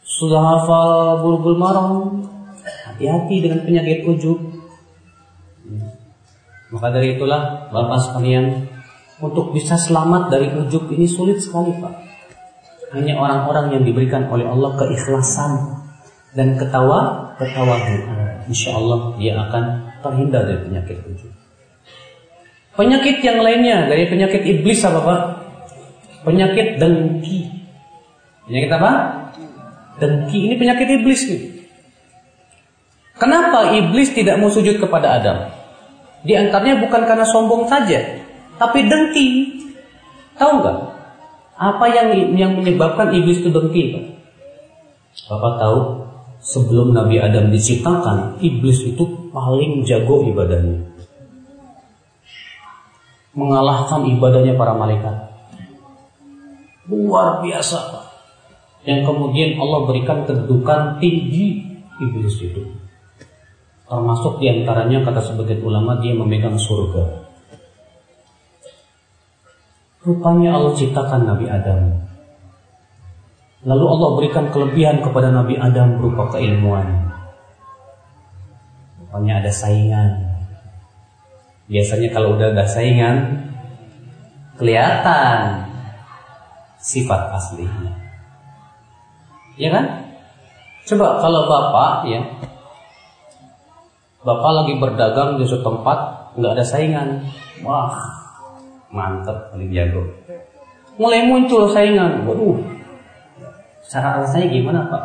Sudah hafal Bulbul Maram. Hati-hati dengan penyakit ujub. Maka dari itulah Bapak sekalian, untuk bisa selamat dari ujub ini sulit sekali Pak. Hanya orang-orang yang diberikan oleh Allah keikhlasan dan ketawa, ketawa Insya Allah dia akan terhindar dari penyakit ujub. Penyakit yang lainnya dari penyakit iblis apa Pak? Penyakit dengki. Penyakit apa? Dengki. Ini penyakit iblis nih. Kenapa iblis tidak mau sujud kepada Adam? Di antaranya bukan karena sombong saja, tapi dengki. Tahu nggak? Apa yang yang menyebabkan iblis itu dengki? Pak? Bapak tahu sebelum Nabi Adam diciptakan, iblis itu paling jago ibadahnya. Mengalahkan ibadahnya para malaikat. Luar biasa. Yang kemudian Allah berikan kedudukan tinggi iblis itu. Termasuk di antaranya kata sebagian ulama dia memegang surga. Rupanya Allah ciptakan Nabi Adam Lalu Allah berikan kelebihan kepada Nabi Adam berupa keilmuan. Pokoknya ada saingan. Biasanya kalau udah ada saingan, kelihatan sifat aslinya. Ya kan? Coba kalau bapak ya, bapak lagi berdagang di suatu tempat, nggak ada saingan, wah mantep paling jago. Mulai muncul saingan, waduh Cara alasannya gimana Pak?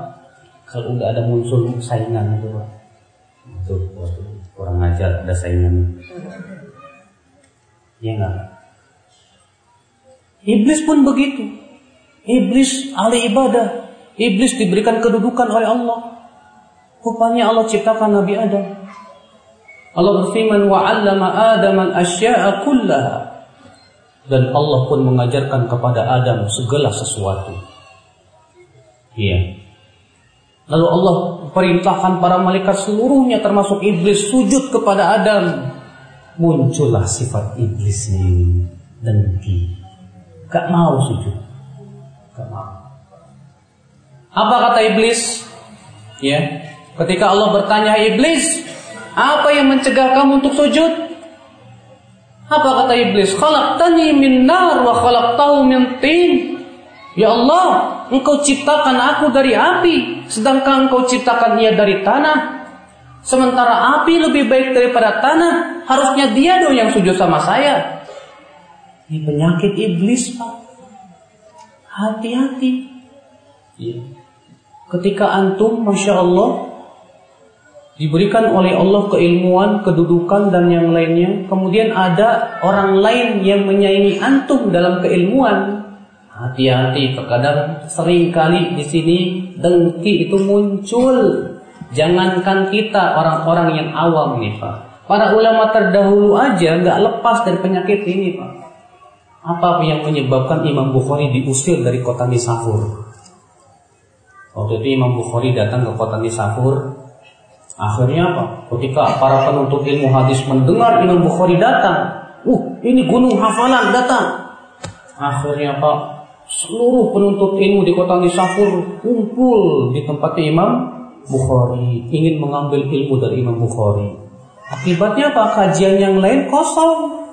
Kalau udah ada muncul saingan itu Pak. Itu kurang ajar ada saingan. Iya enggak? Iblis pun begitu. Iblis ahli ibadah. Iblis diberikan kedudukan oleh Allah. Rupanya Allah ciptakan Nabi Adam. Allah berfirman wa 'allama Adam al-asya'a kullaha. Dan Allah pun mengajarkan kepada Adam segala sesuatu. Iya. Lalu Allah perintahkan para malaikat seluruhnya termasuk iblis sujud kepada Adam. Muncullah sifat iblis ini dengki. Gak mau sujud. Gak mau. Apa kata iblis? Ya. Ketika Allah bertanya iblis, apa yang mencegah kamu untuk sujud? Apa kata iblis? Khalaqtani min nar wa khalaqtahu min tin. Ya Allah, Engkau ciptakan aku dari api, sedangkan Engkau ciptakan ia dari tanah. Sementara api lebih baik daripada tanah, harusnya dia dong yang sujud sama saya. Ini penyakit iblis, Pak. Hati-hati. Ya. Ketika antum, masya Allah, diberikan oleh Allah keilmuan, kedudukan dan yang lainnya, kemudian ada orang lain yang menyaingi antum dalam keilmuan, Hati-hati, terkadang sering kali di sini dengki itu muncul. Jangankan kita orang-orang yang awam nih Pak. Para ulama terdahulu aja nggak lepas dari penyakit ini Pak. Apa yang menyebabkan Imam Bukhari diusir dari kota Nisafur? Waktu itu Imam Bukhari datang ke kota Nisafur. Akhirnya apa? Ketika para penuntut ilmu hadis mendengar Imam Bukhari datang, uh ini gunung hafalan datang. Akhirnya Pak seluruh penuntut ilmu di kota Nisafur kumpul di tempat Imam Bukhari ingin mengambil ilmu dari Imam Bukhari. Akibatnya apa? Kajian yang lain kosong.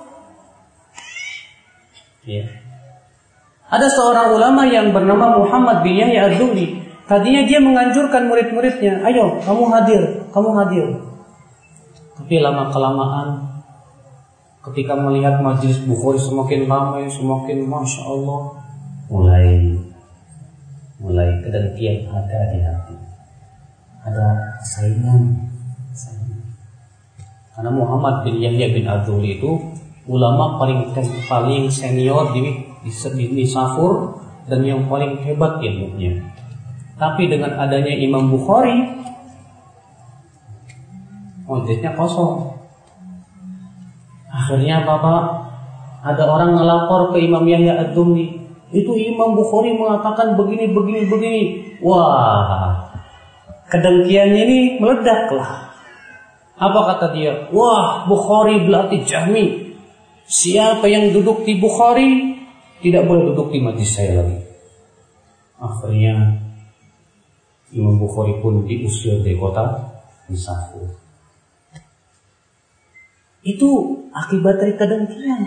Ya. Ada seorang ulama yang bernama Muhammad bin Yahya ad Tadinya dia menganjurkan murid-muridnya, ayo kamu hadir, kamu hadir. Tapi lama kelamaan ketika melihat majlis Bukhari semakin ramai, semakin masya Allah, mulai mulai kedengkian ada di hati. Ada saingan, karena Muhammad bin Yahya bin Abdul itu ulama paling paling senior di di, di Safur dan yang paling hebat ilmunya. Tapi dengan adanya Imam Bukhari objeknya kosong. Akhirnya Bapak ada orang ngelapor ke Imam Yahya Ad-Dumni itu Imam Bukhari mengatakan begini, begini, begini. Wah, kedengkiannya ini meledaklah. Apa kata dia? Wah, Bukhari berarti Jahmi. Siapa yang duduk di Bukhari tidak boleh duduk di majlis saya lagi. Akhirnya Imam Bukhari pun diusir dari kota Nisafur. Itu akibat dari kedengkian.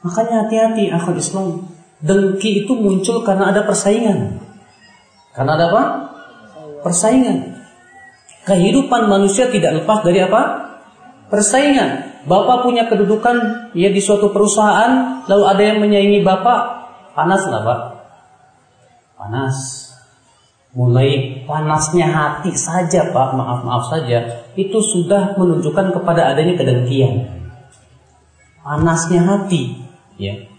Makanya hati-hati akal Islam. Dengki itu muncul karena ada persaingan. Karena ada apa? Persaingan. Kehidupan manusia tidak lepas dari apa? Persaingan. Bapak punya kedudukan ya di suatu perusahaan, lalu ada yang menyaingi bapak, panas nggak pak? Panas. Mulai panasnya hati saja pak, maaf maaf saja, itu sudah menunjukkan kepada adanya kedengkian. Panasnya hati, ya.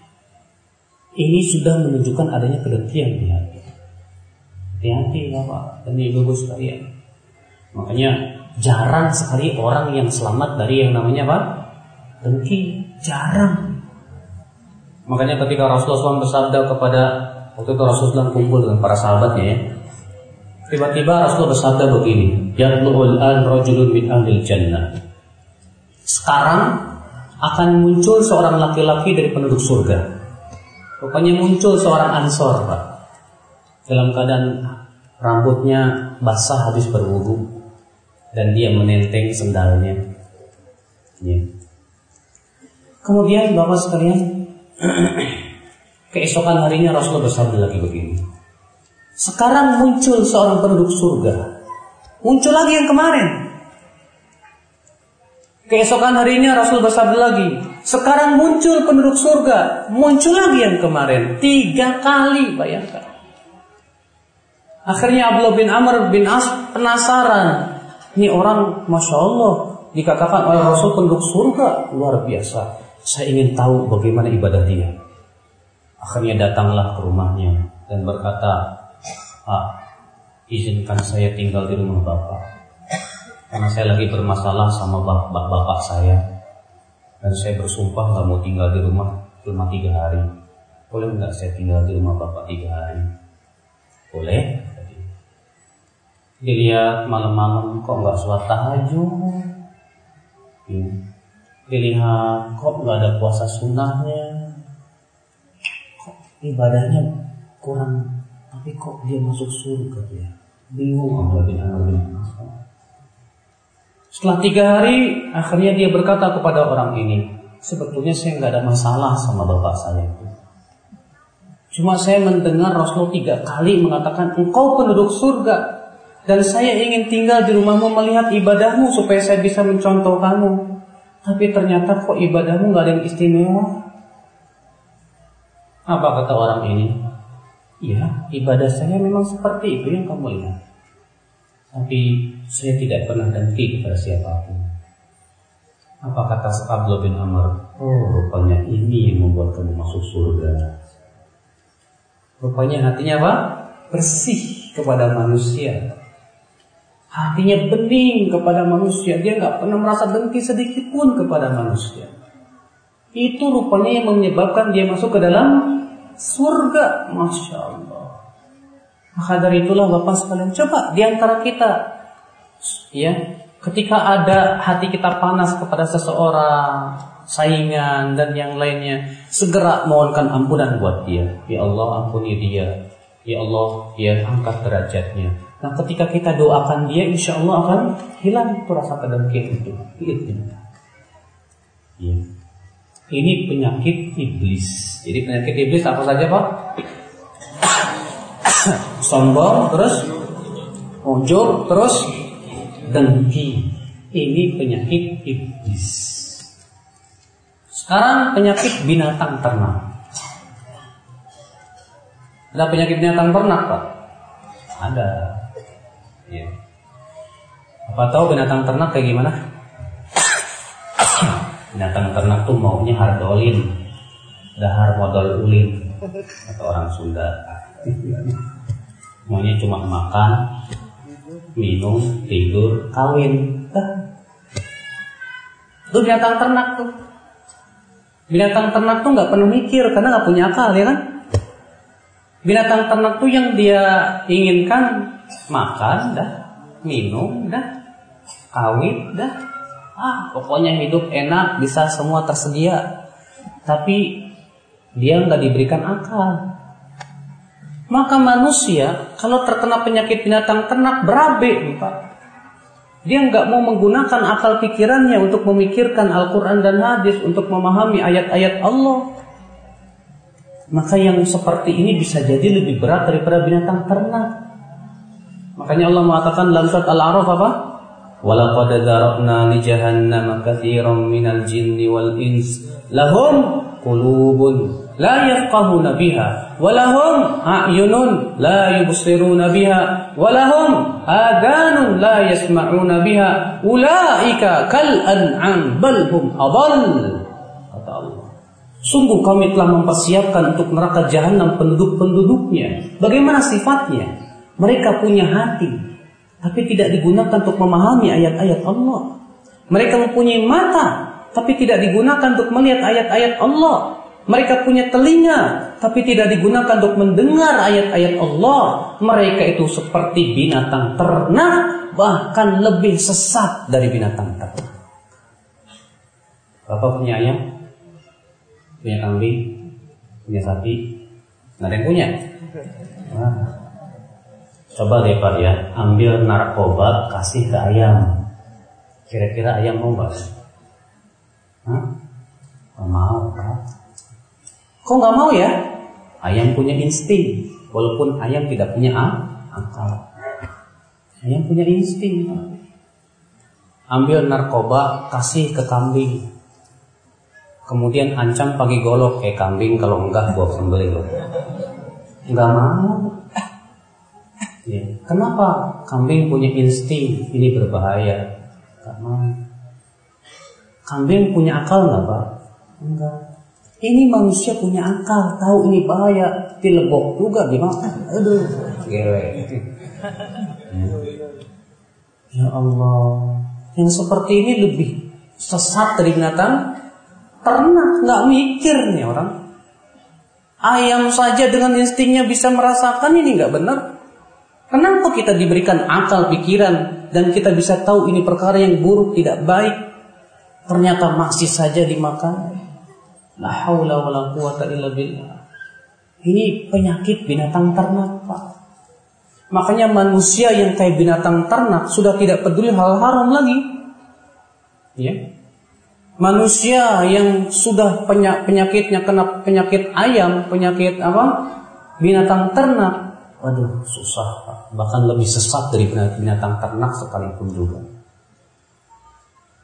Ini sudah menunjukkan adanya kedengkian di hati. Hati-hati bapak dan ibu-ibu sekalian. Makanya jarang sekali orang yang selamat dari yang namanya apa? Dengki. Jarang. Makanya ketika Rasulullah SAW bersabda kepada waktu itu Rasulullah SAW kumpul dengan para sahabatnya ya. Tiba-tiba Rasulullah bersabda begini, Yatlu'ul an rajulun min jannah. Sekarang akan muncul seorang laki-laki dari penduduk surga. Rupanya muncul seorang ansor, Pak. Dalam keadaan rambutnya basah habis berwudu dan dia menenteng sendalnya. Ya. Kemudian Bapak sekalian, keesokan harinya Rasulullah bersabda lagi begini. Sekarang muncul seorang penduduk surga. Muncul lagi yang kemarin. Keesokan harinya Rasul bersabda lagi. Sekarang muncul penduduk surga. Muncul lagi yang kemarin. Tiga kali bayangkan. Akhirnya Abdullah bin Amr bin As penasaran. Ini orang Masya Allah dikatakan oleh Rasul penduduk surga. Luar biasa. Saya ingin tahu bagaimana ibadah dia. Akhirnya datanglah ke rumahnya dan berkata, Pak, izinkan saya tinggal di rumah Bapak. Karena saya lagi bermasalah sama bapak, bapak saya. Dan saya bersumpah nggak mau tinggal di rumah cuma tiga hari. Boleh nggak saya tinggal di rumah Bapak tiga hari? Boleh. Dilihat malam-malam kok nggak sholat tahajud. Dilihat kok nggak ada puasa sunnahnya. Kok ibadahnya kurang tapi kok dia masuk surga ya? Bingung Allah bin Amr bin Setelah tiga hari, akhirnya dia berkata kepada orang ini, sebetulnya saya nggak ada masalah sama bapak saya itu. Cuma saya mendengar Rasul tiga kali mengatakan, engkau penduduk surga, dan saya ingin tinggal di rumahmu melihat ibadahmu supaya saya bisa mencontoh kamu. Tapi ternyata kok ibadahmu nggak ada yang istimewa. Apa kata orang ini? Ya, ibadah saya memang seperti itu yang kamu lihat. Tapi saya tidak pernah dengki kepada siapa pun. Apa kata Abdullah bin Amr? Oh, rupanya ini yang membuat kamu masuk surga. Rupanya hatinya apa? Bersih kepada manusia. Hatinya bening kepada manusia. Dia nggak pernah merasa dengki sedikit pun kepada manusia. Itu rupanya yang menyebabkan dia masuk ke dalam surga. Masya Allah. Maka dari itulah Bapak sekalian coba di antara kita ya, ketika ada hati kita panas kepada seseorang, saingan dan yang lainnya, segera mohonkan ampunan buat dia. Ya Allah, ampuni dia. Ya Allah, ya angkat derajatnya. Nah, ketika kita doakan dia, insya Allah akan hilang itu rasa kedengkian itu. Ya. Ini penyakit iblis. Jadi penyakit iblis apa saja Pak? sombong, terus ujub, terus dengki. Ini penyakit iblis. Sekarang penyakit binatang ternak. Ada penyakit binatang ternak, Pak? Ada. Ya. Apa tahu binatang ternak kayak gimana? Binatang ternak tuh maunya hardolin, dahar modal ulin, atau orang Sunda maunya cuma makan minum tidur kawin. Itu binatang ternak tuh. Binatang ternak tuh nggak pernah mikir karena nggak punya akal ya kan? Binatang ternak tuh yang dia inginkan makan dah. Minum dah. Kawin dah. Ah pokoknya hidup enak bisa semua tersedia. Tapi dia nggak diberikan akal maka manusia kalau terkena penyakit binatang ternak berabe nih Pak. Dia nggak mau menggunakan akal pikirannya untuk memikirkan Al-Quran dan hadis untuk memahami ayat-ayat Allah. Maka yang seperti ini bisa jadi lebih berat daripada binatang ternak. Makanya Allah mengatakan dalam surat Al-A'raf apa? Walaqad darabna li jahannam katsiran minal jinni wal ins lahum qulubun لا يفقهون بها، ولهم أعين لا يبصرون بها، ولهم آذان لا يسمعون بها. sungguh kami telah mempersiapkan untuk neraka jahanam penduduk-penduduknya. Bagaimana sifatnya? Mereka punya hati tapi tidak digunakan untuk memahami ayat-ayat Allah. Mereka mempunyai mata tapi tidak digunakan untuk melihat ayat-ayat Allah. Mereka punya telinga, tapi tidak digunakan untuk mendengar ayat-ayat Allah. Mereka itu seperti binatang ternak, bahkan lebih sesat dari binatang ternak. Bapak punya ayam? Punya kambing? Punya sapi? Nggak ada yang punya? Nah, Coba deh Pak ya, ambil narkoba kasih ke ayam. Kira-kira ayam mau nggak? Hah? Mau Pak. Kok nggak mau ya? Ayam punya insting, walaupun ayam tidak punya akal. Ayam punya insting. Ambil narkoba kasih ke kambing. Kemudian ancam pagi golok kayak kambing kalau enggak gua sembelih loh. Enggak mau. Ya. Kenapa kambing punya insting ini berbahaya? Gak mau. Kambing punya akal nggak pak? Enggak. Ini manusia punya akal, tahu ini bahaya, dilebok juga gimana? Aduh, gewe. Ya Allah, yang seperti ini lebih sesat dari binatang ternak, nggak mikir nih orang. Ayam saja dengan instingnya bisa merasakan ini nggak benar. Kenapa kita diberikan akal pikiran dan kita bisa tahu ini perkara yang buruk tidak baik ternyata masih saja dimakan? La haula quwata illa billah. Ini penyakit binatang ternak, Pak. Makanya manusia yang kayak binatang ternak sudah tidak peduli hal haram lagi. Ya. Manusia yang sudah penyakitnya kena penyakit ayam, penyakit apa? Binatang ternak, Waduh, susah Pak. Bahkan lebih sesat dari binatang ternak sekalipun juga.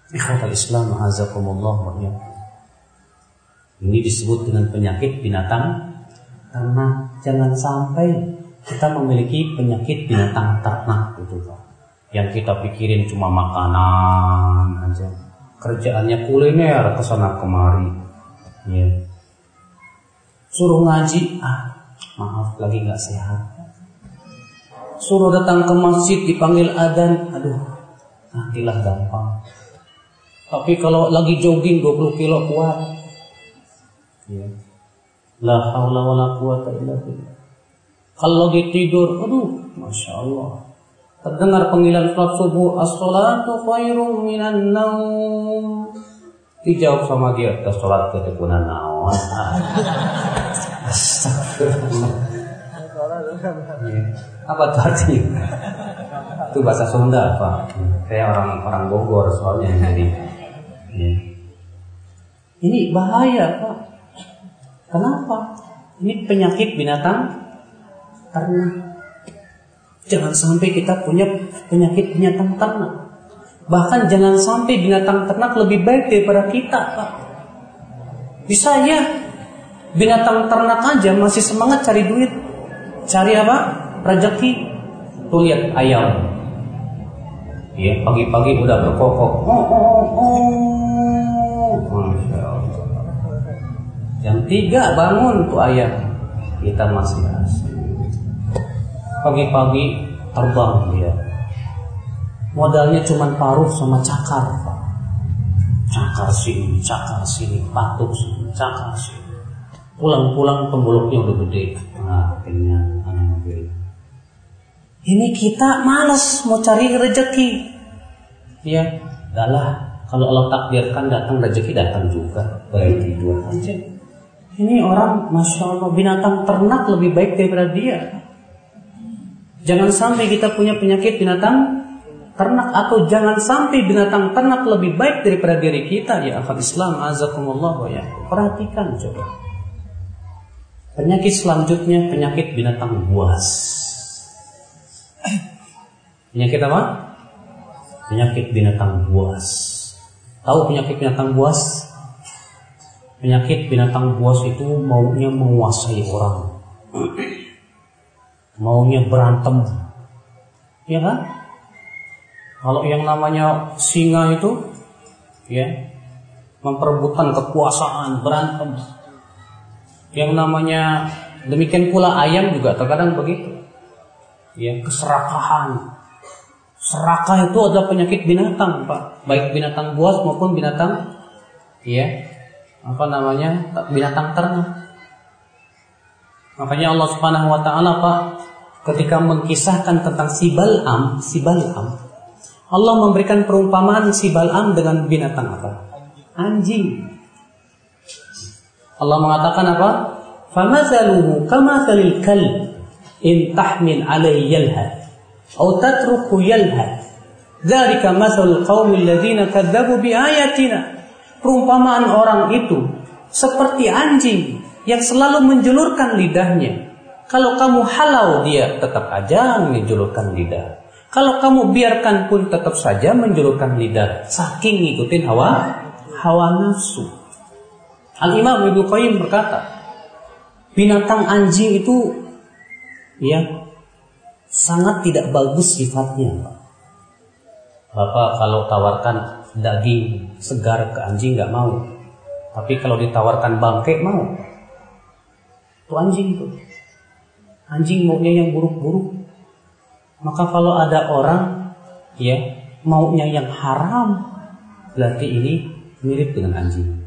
Ikhwatal Islam azakumullah wa Ini disebut dengan penyakit binatang ternak. Jangan sampai kita memiliki penyakit binatang ternak gitu Pak. Yang kita pikirin cuma makanan aja. Kerjaannya kuliner ke sana kemari. Ya. Suruh ngaji, ah maaf lagi nggak sehat suruh datang ke masjid dipanggil adan, aduh, nantilah gampang. Tapi kalau lagi jogging 20 kilo kuat. Ya. La haula wala quwata illa billah. Kalau lagi tidur, aduh, masya Allah. Terdengar panggilan sholat subuh, as-salatu khairum minan naum. Dijawab sama dia, kita sholat ketekunan naon. Astagfirullah. Ya. Apa itu artinya? itu bahasa Sunda Pak. Kayak orang orang Bogor soalnya jadi. Ya. Ini bahaya Pak. Kenapa? Ini penyakit binatang ternak. Jangan sampai kita punya penyakit binatang ternak. Bahkan jangan sampai binatang ternak lebih baik daripada kita, Pak. Bisa ya, binatang ternak aja masih semangat cari duit. Cari apa? Rezeki. Tuh lihat ayam. Ya, pagi-pagi udah berkokok. Oh, oh, oh, oh. Jam tiga bangun tuh ayam. Kita masih asik. Pagi-pagi terbang dia. Modalnya cuma paruh sama cakar. Cakar sini, cakar sini, patuk sini, cakar sini. Pulang-pulang pembuluknya udah gede. Nah, kenyang. Ini kita malas mau cari rezeki. Ya, adalah kalau Allah takdirkan datang rezeki datang juga. Baik tidur aja. Ini orang, masya Allah, binatang ternak lebih baik daripada dia. Jangan sampai kita punya penyakit binatang ternak atau jangan sampai binatang ternak lebih baik daripada diri kita ya akal Islam azakumullah ya. Perhatikan coba. Penyakit selanjutnya penyakit binatang buas. Penyakit apa? Penyakit binatang buas. Tahu penyakit binatang buas? Penyakit binatang buas itu maunya menguasai orang. Maunya berantem. Ya kan? Kalau yang namanya singa itu ya memperebutkan kekuasaan, berantem. Yang namanya demikian pula ayam juga terkadang begitu. Ya, keserakahan, Serakah itu adalah penyakit binatang, Pak. Baik binatang buas maupun binatang ya, apa namanya? binatang ternak. Makanya Allah Subhanahu wa taala, Pak, ketika mengkisahkan tentang si Bal'am, si Bal'am, Allah memberikan perumpamaan si Bal'am dengan binatang apa? Anjing. Allah mengatakan apa? Famazaluhu kamathalil kalb in tahmil alaihi yalhad atau tatruku yalhad. Dzalika masalul qaumil ladzina kadzabu biayatina. Perumpamaan orang itu seperti anjing yang selalu menjulurkan lidahnya. Kalau kamu halau dia tetap aja menjulurkan lidah. Kalau kamu biarkan pun tetap saja menjulurkan lidah saking ngikutin hawa hawa nafsu. Al Imam Ibnu Qayyim berkata, binatang anjing itu ya sangat tidak bagus sifatnya, Pak. Bapak kalau tawarkan daging segar ke anjing nggak mau. Tapi kalau ditawarkan bangke mau. Itu anjing itu. Anjing maunya yang buruk-buruk. Maka kalau ada orang ya maunya yang haram, berarti ini mirip dengan anjing.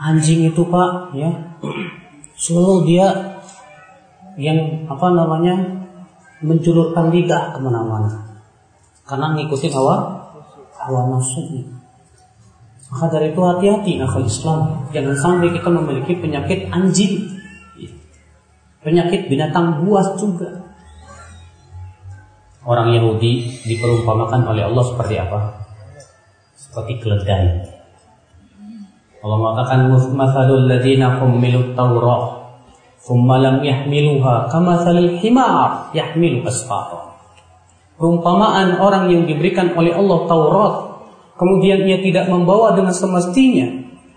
Anjing itu Pak, ya, selalu dia yang apa namanya menculurkan lidah ke mana-mana karena ngikutin hawa hawa nafsunya. Maka dari itu hati-hati akal Islam. Jangan sampai kita memiliki penyakit anjing. Iya. Penyakit binatang buas juga. Orang Yahudi diperumpamakan oleh Allah seperti apa? Seperti keledai. Allah mengatakan masalul ladzina humilut tawrah thumma lam yahmiluha kamathalil himar yahmilu asfarah Perumpamaan orang yang diberikan oleh Allah Taurat Kemudian ia tidak membawa dengan semestinya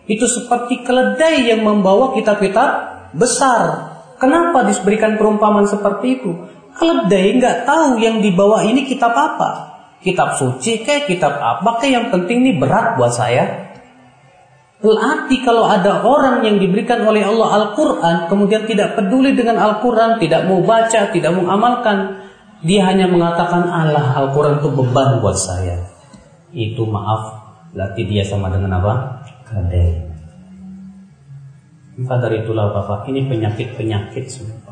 Itu seperti keledai yang membawa kitab-kitab besar. Kenapa diberikan perumpamaan seperti itu? Keledai nggak tahu yang dibawa ini kitab apa. Kitab suci kayak kitab apa kayak yang penting ini berat buat saya. Berarti kalau ada orang yang diberikan oleh Allah Al-Quran, kemudian tidak peduli dengan Al-Quran, tidak mau baca, tidak mau amalkan, dia hanya mengatakan Allah Al-Quran itu beban buat saya. Itu maaf, berarti dia sama dengan apa? Kadai. Maka dari itulah Bapak, ini penyakit-penyakit semua.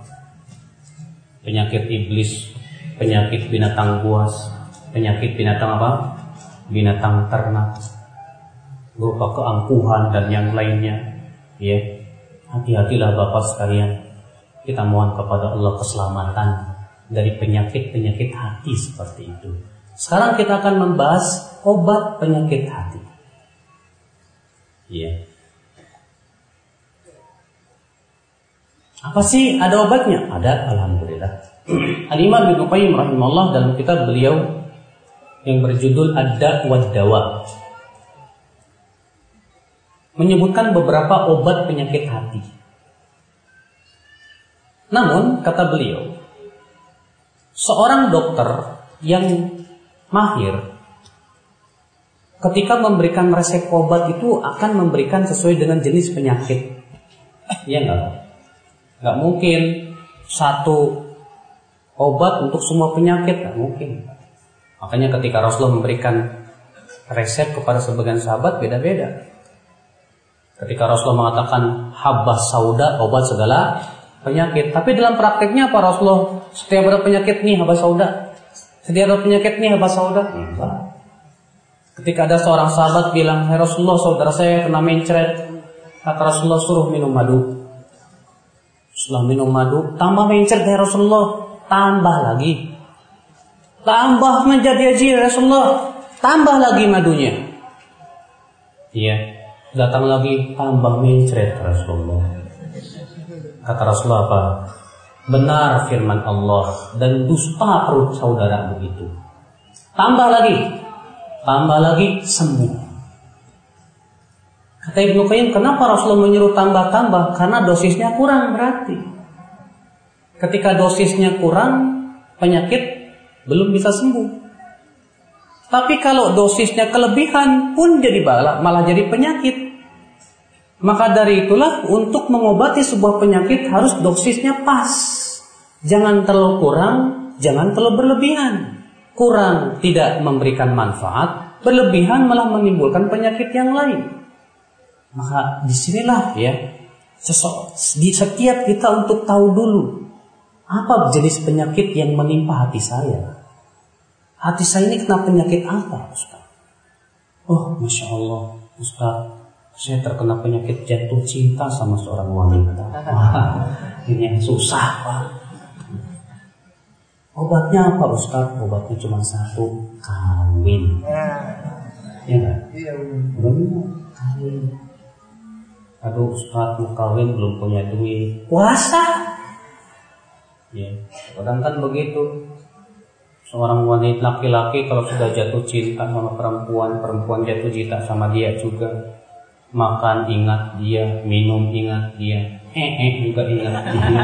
Penyakit iblis, penyakit binatang buas, penyakit binatang apa? Binatang ternak berupa keangkuhan dan yang lainnya. Ya, hati-hatilah Bapak sekalian. Kita mohon kepada Allah keselamatan dari penyakit-penyakit hati seperti itu. Sekarang kita akan membahas obat penyakit hati. Ya. Apa sih ada obatnya? Ada, alhamdulillah. Al-Imam Ibnu Qayyim rahimahullah dalam kitab beliau yang berjudul Ad-Da wa Dawa menyebutkan beberapa obat penyakit hati. Namun, kata beliau, seorang dokter yang mahir ketika memberikan resep obat itu akan memberikan sesuai dengan jenis penyakit. Iya enggak? Enggak mungkin satu obat untuk semua penyakit, enggak mungkin. Makanya ketika Rasulullah memberikan resep kepada sebagian sahabat beda-beda. Ketika Rasulullah mengatakan habbah sauda obat segala penyakit. Tapi dalam prakteknya apa Rasulullah? Setiap ada penyakit nih habbah sauda. Sedia ada penyakit nih apa saudara? Enggak. Ketika ada seorang sahabat bilang, Hai Rasulullah saudara saya kena mencret. Kata Rasulullah suruh minum madu. Setelah minum madu, tambah mencret ya Rasulullah. Tambah lagi. Tambah menjadi haji ya Rasulullah. Tambah lagi madunya. Iya. Datang lagi tambah mencret Rasulullah. Kata Rasulullah apa? Benar firman Allah dan dusta perut saudaramu itu. Tambah lagi, tambah lagi sembuh. Kata Ibnu Qayyim, kenapa Rasulullah menyuruh tambah-tambah? Karena dosisnya kurang berarti. Ketika dosisnya kurang, penyakit belum bisa sembuh. Tapi kalau dosisnya kelebihan pun jadi malah, malah jadi penyakit. Maka dari itulah untuk mengobati sebuah penyakit harus dosisnya pas. Jangan terlalu kurang, jangan terlalu berlebihan. Kurang tidak memberikan manfaat, berlebihan malah menimbulkan penyakit yang lain. Maka di sinilah ya, di setiap kita untuk tahu dulu apa jenis penyakit yang menimpa hati saya. Hati saya ini kena penyakit apa, Ustaz? Oh, masya Allah, Ustaz, saya terkena penyakit jatuh cinta sama seorang wanita. Wah, ini yang susah pak. Obatnya apa Ustaz? Obatnya cuma satu, kawin. Ya kan? Iya benar. Kawin. Aduh Ustaz mau kawin belum punya duit. Puasa. Ya, kadang kan begitu. Seorang wanita laki-laki kalau sudah jatuh cinta sama perempuan, perempuan jatuh cinta sama dia juga makan ingat dia, minum ingat dia, hehe juga ingat dia.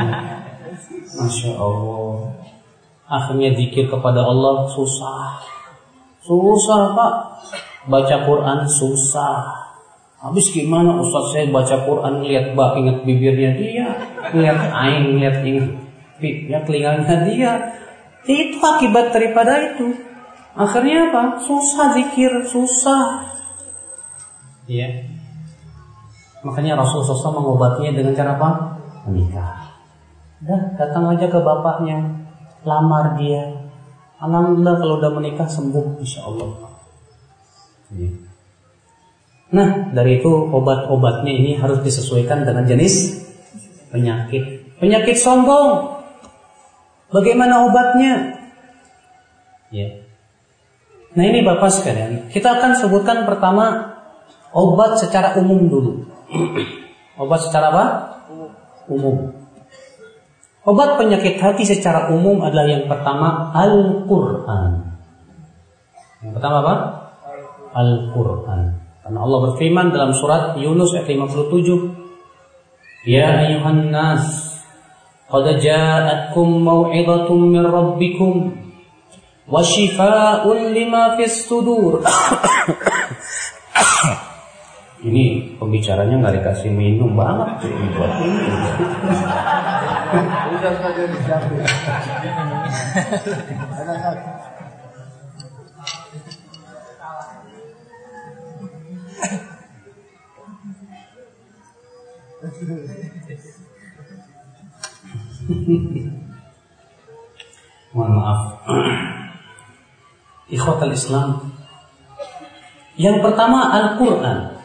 Masya Allah. Akhirnya zikir kepada Allah susah. Susah pak. Baca Quran susah. Habis gimana Ustaz saya baca Quran lihat bak ingat bibirnya dia, lihat aing, lihat ingat ya telinganya dia. Itu akibat daripada itu. Akhirnya apa? Susah zikir, susah. Iya. Makanya Rasulullah SAW mengobatinya dengan cara apa? Menikah. Dah, datang aja ke bapaknya, lamar dia. Alhamdulillah kalau udah menikah sembuh, insya Allah. Iya. Nah, dari itu obat-obatnya ini harus disesuaikan dengan jenis penyakit. Penyakit sombong. Bagaimana obatnya? Ya. Nah ini Bapak sekalian, kita akan sebutkan pertama obat secara umum dulu. Obat secara apa? Umum. Obat penyakit hati secara umum adalah yang pertama Al-Quran. Yang pertama apa? Al-Quran. Karena Allah berfirman dalam surat Yunus ayat 57. Ya ayuhan nas, qad ja'atkum mau'izatun min rabbikum wa shifaa'un lima fis sudur. Ini pembicaranya nggak dikasih minum banget sih buat ini. Udah saja disiapin. Mohon maaf. Ikhwatal Islam. Yang pertama Al-Quran.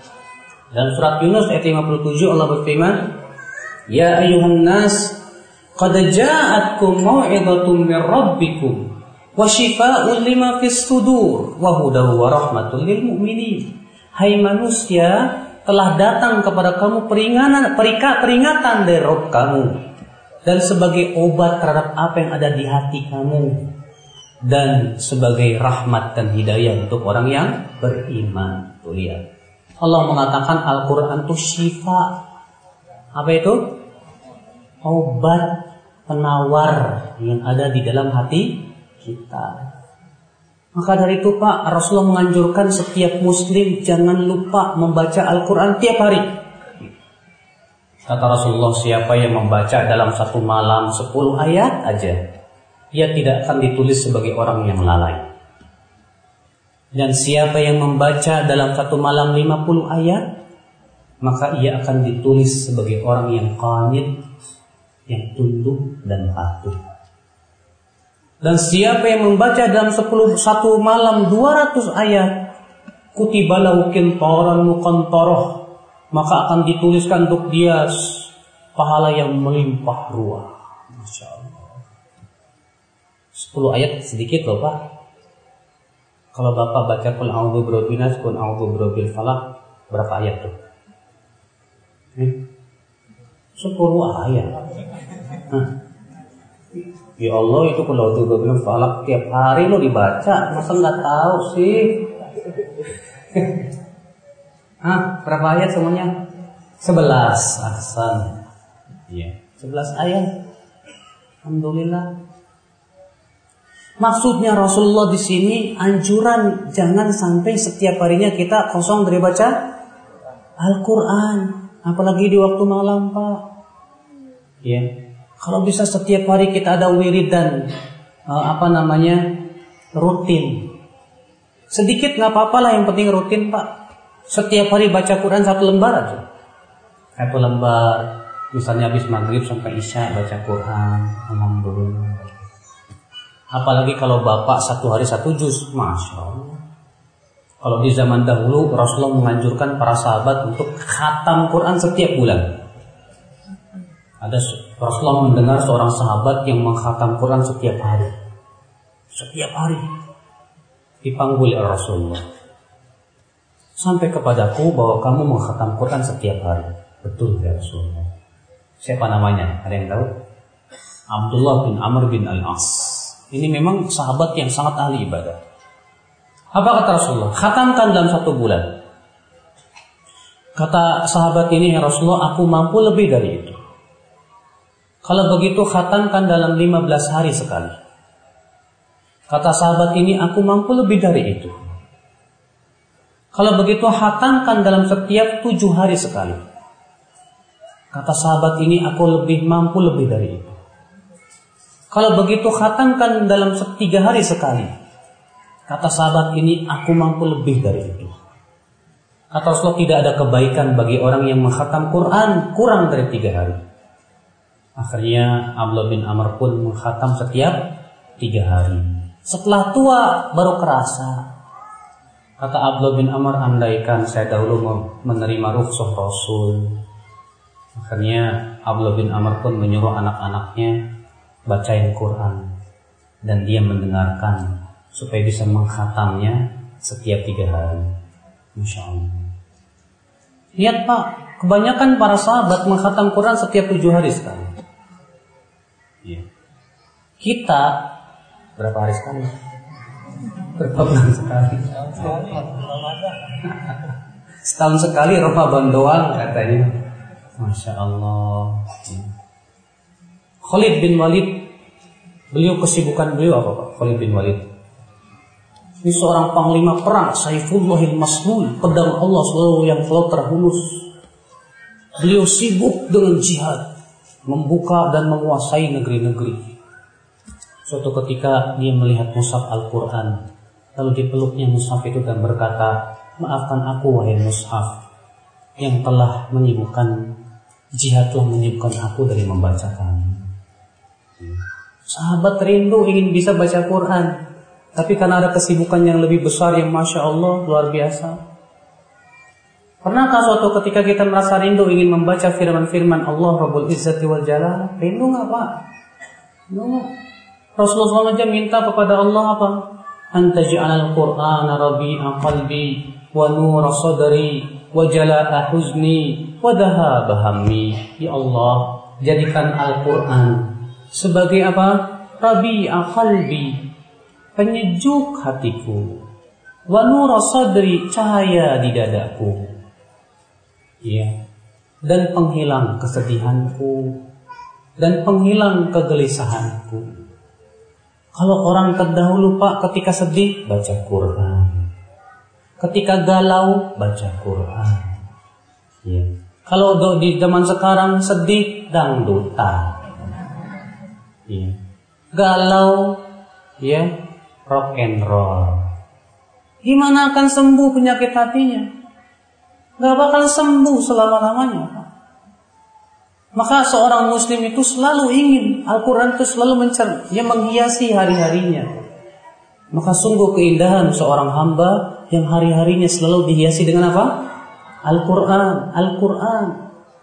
Dalam surat Yunus ayat 57 Allah berfirman, "Ya ayuhan nas, qad ja'atkum mau'izatun min rabbikum wa shifaa'un lima fis sudur wa hudaw wa rahmatul lil mu'minin." Hai manusia, telah datang kepada kamu peringatan peringatan dari Rabb kamu dan sebagai obat terhadap apa yang ada di hati kamu dan sebagai rahmat dan hidayah untuk orang yang beriman. Tuh lihat. Allah mengatakan Al-Quran itu syifa. Apa itu? Obat penawar yang ada di dalam hati kita. Maka dari itu Pak, Rasulullah menganjurkan setiap muslim jangan lupa membaca Al-Quran tiap hari. Kata Rasulullah, siapa yang membaca dalam satu malam 10 ayat aja, ia tidak akan ditulis sebagai orang yang lalai. Dan siapa yang membaca dalam satu malam 50 ayat Maka ia akan ditulis sebagai orang yang qanit Yang tunduk dan patuh Dan siapa yang membaca dalam 10 satu malam 200 ayat, kutibalahu qintaran muqantoroh, maka akan dituliskan untuk dia pahala yang melimpah ruah. Masya Allah. 10 ayat sedikit loh Pak. Kalau Bapak baca kul a'udzu birabbil nas, kul a'udzu birabbil falaq, berapa ayat tuh? Hmm? 10 ayat. Hah? Ya Allah itu kalau juga bilang falak tiap hari lo dibaca, masa nggak tahu sih? Hah, berapa ayat semuanya? Sebelas, Ahsan. Iya, sebelas ayat. Alhamdulillah. Maksudnya Rasulullah di sini anjuran jangan sampai setiap harinya kita kosong dari baca Al-Quran, apalagi di waktu malam, Pak. Ya, kalau bisa setiap hari kita ada wirid dan uh, apa namanya rutin. Sedikit nggak apa-apa lah yang penting rutin pak. Setiap hari baca Quran satu lembar aja. Satu lembar. Misalnya habis maghrib sampai isya baca Quran. Alhamdulillah. Apalagi kalau bapak satu hari satu juz, masya Allah. Kalau di zaman dahulu Rasulullah menganjurkan para sahabat untuk khatam Quran setiap bulan. Ada Rasulullah mendengar seorang sahabat yang menghatam Quran setiap hari. Setiap hari dipanggil oleh Rasulullah. Sampai kepadaku bahwa kamu menghatam Quran setiap hari. Betul ya Rasulullah. Siapa namanya? Ada yang tahu? Abdullah bin Amr bin Al-As. Ini memang sahabat yang sangat ahli ibadah. Apa kata Rasulullah? Khatamkan dalam satu bulan. Kata sahabat ini, ya Rasulullah, aku mampu lebih dari itu. Kalau begitu khatamkan dalam 15 hari sekali. Kata sahabat ini aku mampu lebih dari itu. Kalau begitu khatamkan dalam setiap tujuh hari sekali. Kata sahabat ini aku lebih mampu lebih dari itu. Kalau begitu khatamkan dalam tiga hari sekali. Kata sahabat ini aku mampu lebih dari itu. Kata Rasulullah tidak ada kebaikan bagi orang yang menghatam Quran kurang dari tiga hari. Akhirnya Abdullah bin Amr pun menghatam setiap tiga hari. Setelah tua baru kerasa. Kata Abdullah bin Amr, andaikan saya dahulu menerima rukhsah Rasul. Akhirnya Abdullah bin Amr pun menyuruh anak-anaknya bacain Quran. Dan dia mendengarkan supaya bisa menghatamnya setiap tiga hari. Masya Allah. Lihat Pak, kebanyakan para sahabat menghatam Quran setiap tujuh hari sekali. Ya. Kita berapa hari sekali? Berapa bulan sekali? Setahun sekali Ramadan doang katanya. Masya Allah. Ya. Khalid bin Walid, beliau kesibukan beliau apa Pak? Khalid bin Walid. Ini seorang panglima perang, Saifullahil Maslul, pedang Allah selalu yang selalu terhulus. Beliau sibuk dengan jihad membuka dan menguasai negeri-negeri. Suatu ketika dia melihat mushaf Al-Quran, lalu dipeluknya mushaf itu dan berkata, maafkan aku wahai mushaf yang telah menyibukkan jihad telah menyibukkan aku dari membacakan. Sahabat rindu ingin bisa baca Quran, tapi karena ada kesibukan yang lebih besar yang masya Allah luar biasa, Pernahkah suatu ketika kita merasa rindu ingin membaca firman-firman Allah Rabbul Izzati wal Jalal? Rindu nggak Pak? Rindu nggak? Rasulullah SAW minta kepada Allah apa? Antaj'al al-Qur'an rabi'a qalbi wa nur sadri wa jala'a huzni wa dhahaba. Ya Allah, jadikan Al-Qur'an sebagai apa? Rabi'a qalbi, penyejuk hatiku. Wa nur sadri, cahaya di dadaku ya dan penghilang kesedihanku dan penghilang kegelisahanku. Kalau orang terdahulu Pak ketika sedih baca Quran. Ketika galau baca Quran. Ya. Kalau di zaman sekarang sedih dangdutan. Ya. Galau ya rock and roll. Gimana akan sembuh penyakit hatinya? nggak bakal sembuh selama-lamanya. Maka seorang muslim itu selalu ingin Al-Quran itu selalu mencer, yang menghiasi hari-harinya. Maka sungguh keindahan seorang hamba yang hari-harinya selalu dihiasi dengan apa? Al-Quran, Al-Quran.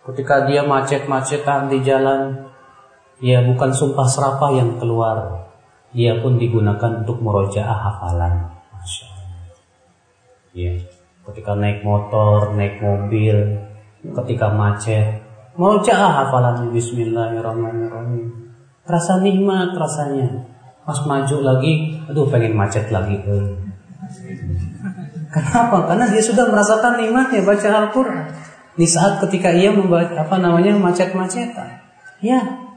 Ketika dia macet-macetan di jalan, ya bukan sumpah serapah yang keluar. Dia pun digunakan untuk merojaah hafalan. Masya Allah. Ya, ketika naik motor, naik mobil, ketika macet, merojaah hafalan Bismillahirrahmanirrahim. Rasa nikmat rasanya. Pas maju lagi, aduh pengen macet lagi. Eh. Kenapa? Karena dia sudah merasakan nikmatnya baca Al-Quran. Di saat ketika ia membaca apa namanya macet-macetan. Ya.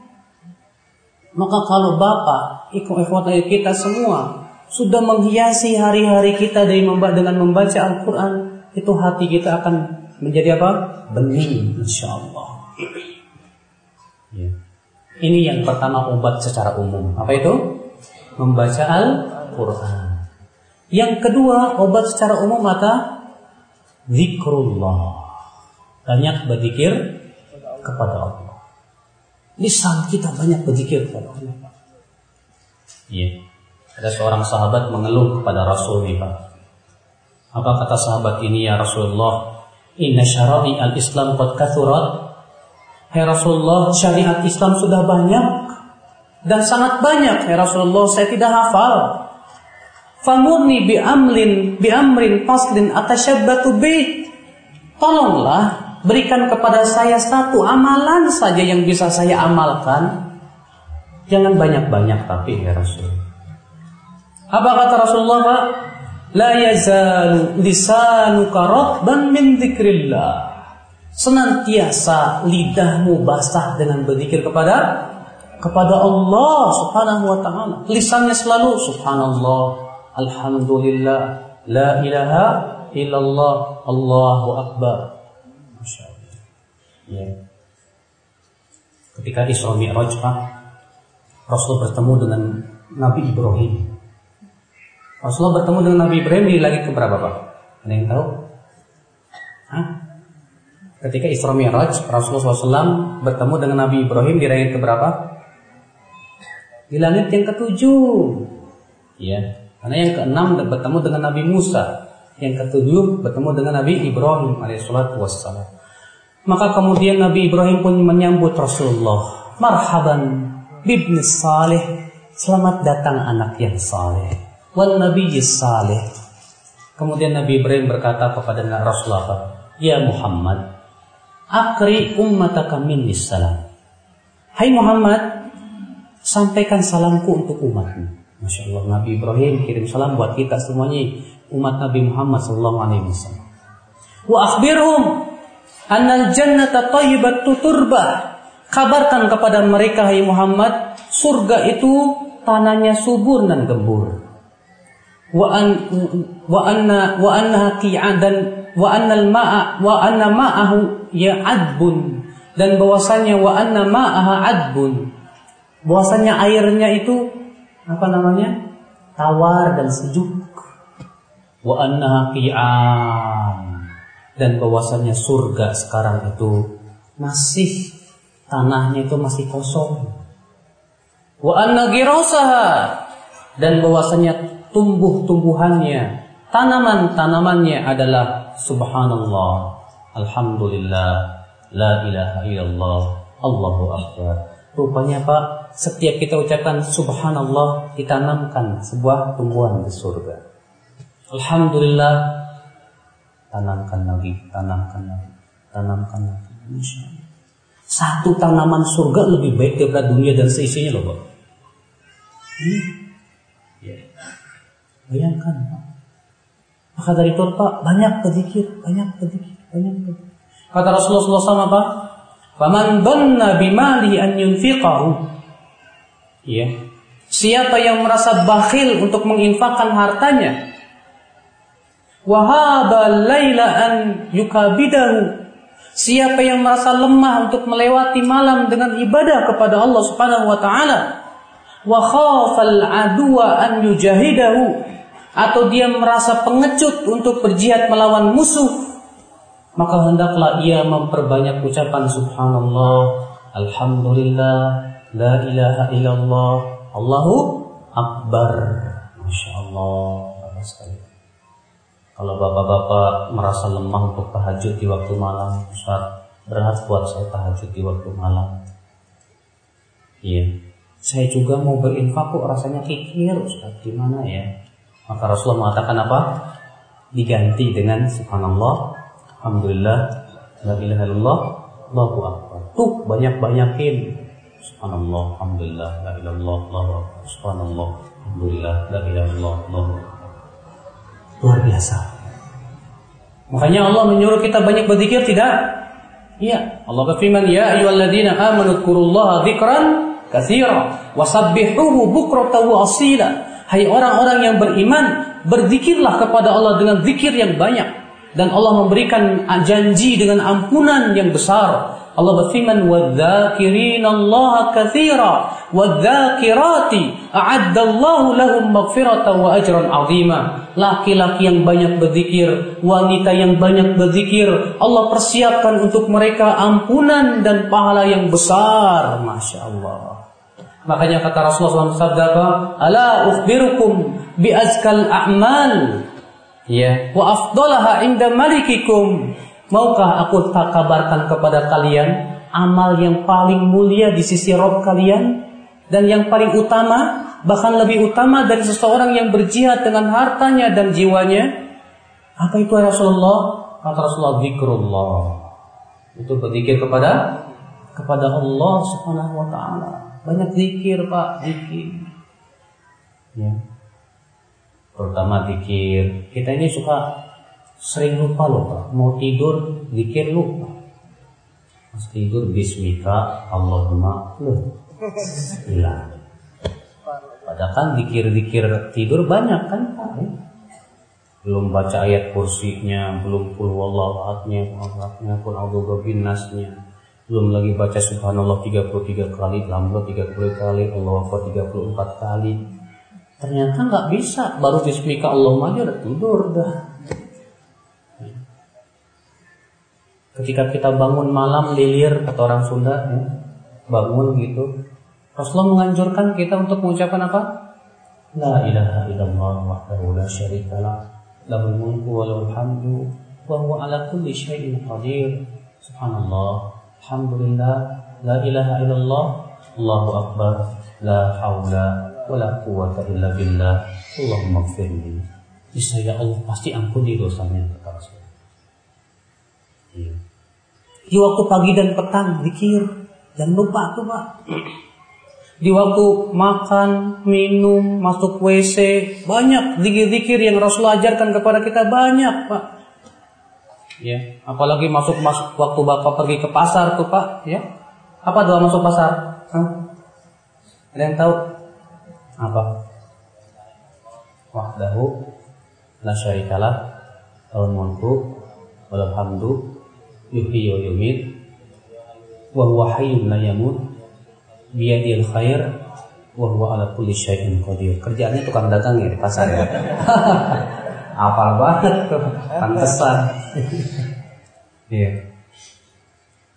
Maka kalau Bapak, ikhwan kita semua sudah menghiasi hari-hari kita dari dengan membaca Al-Quran, itu hati kita akan menjadi apa? Bening, insya Allah. Ya. Ini yang pertama obat secara umum. Apa itu? Membaca Al-Quran. Yang kedua, obat secara umum mata zikrullah. Banyak berzikir kepada Allah. Lisan kita banyak berzikir kepada Allah. Iya. Ada seorang sahabat mengeluh kepada Rasul nih. Apa kata sahabat ini ya Rasulullah? Inna syara'i al-Islam qad kathurat. Hai Rasulullah, syariat Islam sudah banyak dan sangat banyak. Hai Rasulullah, saya tidak hafal. Famurni bi amlin bi amrin faslin atasyabbatu bi. Tolonglah berikan kepada saya satu amalan saja yang bisa saya amalkan. Jangan banyak-banyak tapi ya Rasul. Apa kata Rasulullah Pak? La yazalu lisanuka ratban min dzikrillah. Senantiasa lidahmu basah dengan berzikir kepada kepada Allah Subhanahu wa taala. Lisannya selalu subhanallah, Alhamdulillah La ilaha illallah Allahu Akbar ya. Ketika Isra Mi'raj Pak Rasul bertemu dengan Nabi Ibrahim Rasulullah bertemu dengan Nabi Ibrahim di langit keberapa Pak? Ada yang tahu? Hah? Ketika Isra Mi'raj Rasulullah SAW bertemu dengan Nabi Ibrahim di langit keberapa? Di langit yang ketujuh Ya karena yang keenam bertemu dengan Nabi Musa, yang ketujuh bertemu dengan Nabi Ibrahim alaihissalatu wassalam. Maka kemudian Nabi Ibrahim pun menyambut Rasulullah. Marhaban bibni salih. Selamat datang anak yang saleh. Wal Nabi saleh. Kemudian Nabi Ibrahim berkata kepada Rasulullah, Ya Muhammad, akri ummataka minni salam. Hai Muhammad, sampaikan salamku untuk umatmu. Masya Allah Nabi Ibrahim kirim salam buat kita semuanya umat Nabi Muhammad Sallallahu Alaihi Wasallam. Wa akhbirhum anal jannata tayyibatu turbah. Kabarkan kepada mereka hai Muhammad, surga itu tanahnya subur dan gembur. Wa an wa anna wa anna dan wa annal ma'a wa anna ma'ahu ya adbun dan bahwasanya wa anna ma'aha adbun. Bahwasanya airnya itu apa namanya tawar dan sejuk wa annaha dan bahwasanya surga sekarang itu masih tanahnya itu masih kosong. Wa anna dan bahwasanya tumbuh-tumbuhannya tanaman-tanamannya adalah subhanallah. Alhamdulillah. La ilaha illallah. Allahu akbar. Rupanya Pak, setiap kita ucapkan subhanallah ditanamkan sebuah tumbuhan di surga. Alhamdulillah tanamkan lagi, tanamkan lagi, tanamkan lagi. Insya Allah. Satu tanaman surga lebih baik daripada dunia dan seisinya loh Pak. Hmm. Ya. Bayangkan Pak. Maka dari itu Pak banyak berzikir, banyak berzikir, banyak berzikir. Kata Rasulullah SAW Pak, Faman dhanna bimali an yunfiqahu. Ya. Siapa yang merasa bakhil untuk menginfakkan hartanya. Wahaba laila an yukabidahu. Siapa yang merasa lemah untuk melewati malam dengan ibadah kepada Allah Subhanahu wa taala. Wa khafal adwa an yujahidahu atau dia merasa pengecut untuk berjihad melawan musuh maka hendaklah ia memperbanyak ucapan subhanallah Alhamdulillah, la ilaha illallah, Allahu Akbar. Masya Allah, bagus sekali. Kalau bapak-bapak merasa lemah untuk tahajud di waktu malam, Ustaz, berat buat saya tahajud di waktu malam. Iya, saya juga mau berinfak kok rasanya kikir, Ustaz, gimana ya? Maka Rasulullah mengatakan apa? Diganti dengan Subhanallah, Alhamdulillah, La ilaha illallah, Allahu Akbar. Tuh banyak-banyakin. Subhanallah, Alhamdulillah, La ilaha illallah, Allahu Akbar. Subhanallah, Alhamdulillah, La ilaha illallah. Luar biasa. Makanya Allah menyuruh kita banyak berzikir tidak? Iya. Allah berfirman, "Ya ayyuhalladzina amanu dzkurullaha dzikran katsira wasabbihuhu bukratan wa asila." Hai orang-orang yang beriman, berzikirlah kepada Allah dengan zikir yang banyak dan Allah memberikan janji dengan ampunan yang besar. Allah berfirman wadzakirina Allah katsira wadzakirati a'addallahu lahum maghfiratan wa ajran 'azima. Laki-laki yang banyak berzikir, wanita yang banyak berzikir, Allah persiapkan untuk mereka ampunan dan pahala yang besar. Masya Allah. Makanya kata Rasulullah SAW sabda apa? Ala ukhbirukum bi azkal a'mal. Ya, wa afdalaha inda malikikum. Maukah aku tak kabarkan kepada kalian amal yang paling mulia di sisi Rob kalian dan yang paling utama bahkan lebih utama dari seseorang yang berjihad dengan hartanya dan jiwanya? Apa itu ya Rasulullah? Kata Rasulullah zikrullah. Itu berzikir kepada kepada Allah Subhanahu wa taala. Banyak zikir, Pak, zikir. Ya. Terutama zikir. Kita ini suka sering lupa loh Pak. Mau tidur zikir lupa. Pas tidur bismika Allahumma. Hilang. Padahal kan zikir-zikir tidur banyak kan Pak. Ya? Belum baca ayat kursinya, belum pul wallahnya, ahadnya, pun nasnya. Belum lagi baca subhanallah 33 kali, alhamdulillah 30 kali, Allah Akbar 34 kali. Ternyata nggak bisa, baru bismika Allahumma aja tidur dah. Ketika kita bangun malam lilir kata orang Sunda ya, bangun gitu. Rasulullah menganjurkan kita untuk mengucapkan apa? La ilaha illallah wahdahu la syarikalah lahul mulku wa lahul hamdu wa huwa ala kulli syai'in qadir. Subhanallah, alhamdulillah, la ilaha illallah, Allahu akbar, la haula wa la quwwata illa billah. Allahumma gfirli. Niscaya Allah pasti ampuni dosanya kata Rasulullah. Di waktu pagi dan petang zikir. Jangan lupa tuh Pak. Di waktu makan, minum, masuk WC, banyak zikir-zikir yang Rasul ajarkan kepada kita banyak, Pak. Ya, apalagi masuk masuk waktu Bapak pergi ke pasar tuh, Pak, ya. Apa doa masuk pasar? Hah? Ada yang tahu? Apa? Wahdahu la syarikalah lahul mulku yuhyi wa yumit wa huwa hayyun la yamut biyadil khair wa huwa ala kulli syai'in qadir. Kerjaannya tukang dagang ya di pasar ya. Apal banget pantesan. Iya.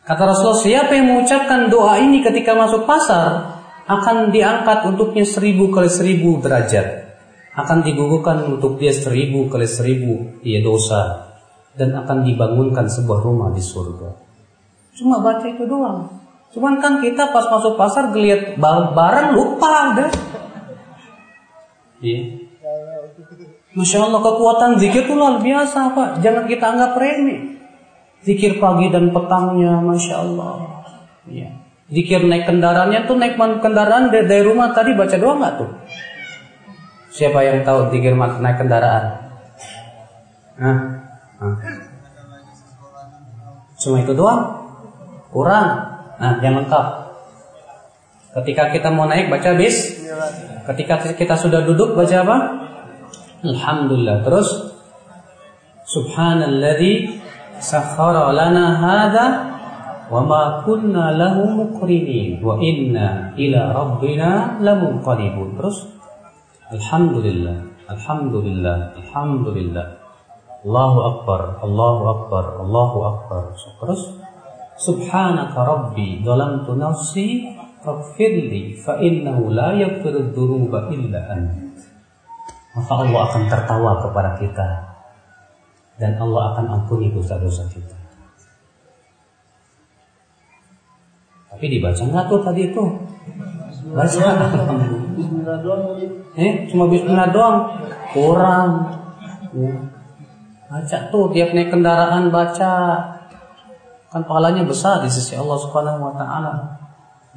Kata Rasulullah, siapa yang mengucapkan doa ini ketika masuk pasar akan diangkat untuknya seribu kali seribu derajat. Akan digugurkan untuk dia seribu kali seribu ia dosa dan akan dibangunkan sebuah rumah di surga. Cuma baca itu doang. Cuman kan kita pas masuk pasar geliat barang lupa udah. Iya. Masya Allah kekuatan zikir itu luar biasa Pak. Jangan kita anggap remeh. Zikir pagi dan petangnya Masya Allah. Iya. Zikir naik kendaraannya tuh naik kendaraan dari, dari rumah tadi baca doa nggak tuh? Siapa yang tahu zikir naik kendaraan? Cuma itu doang? Kurang. Nah, yang lengkap. Ketika kita mau naik baca bis. Ketika kita sudah duduk baca apa? Alhamdulillah. Terus Subhanalladzi sakhara lana hadza wa ma kunna lahu muqrinin wa inna ila rabbina lamunqalibun. Terus Alhamdulillah. Alhamdulillah. Alhamdulillah. Allahu Akbar, Allahu Akbar, Allahu Akbar. Terus Subhanaka Rabbi Dalamtu nafsi Faghfirli Fa innahu la yaghfiru dhunuba illa ant Maka Allah akan tertawa kepada kita Dan Allah akan ampuni dosa-dosa kita Tapi dibaca nggak tuh tadi itu? Baca Bismillah doang Uli. Eh, cuma bismillah doang. Kurang. Ya. Baca tuh tiap naik kendaraan baca. Kan pahalanya besar di sisi Allah Subhanahu wa taala.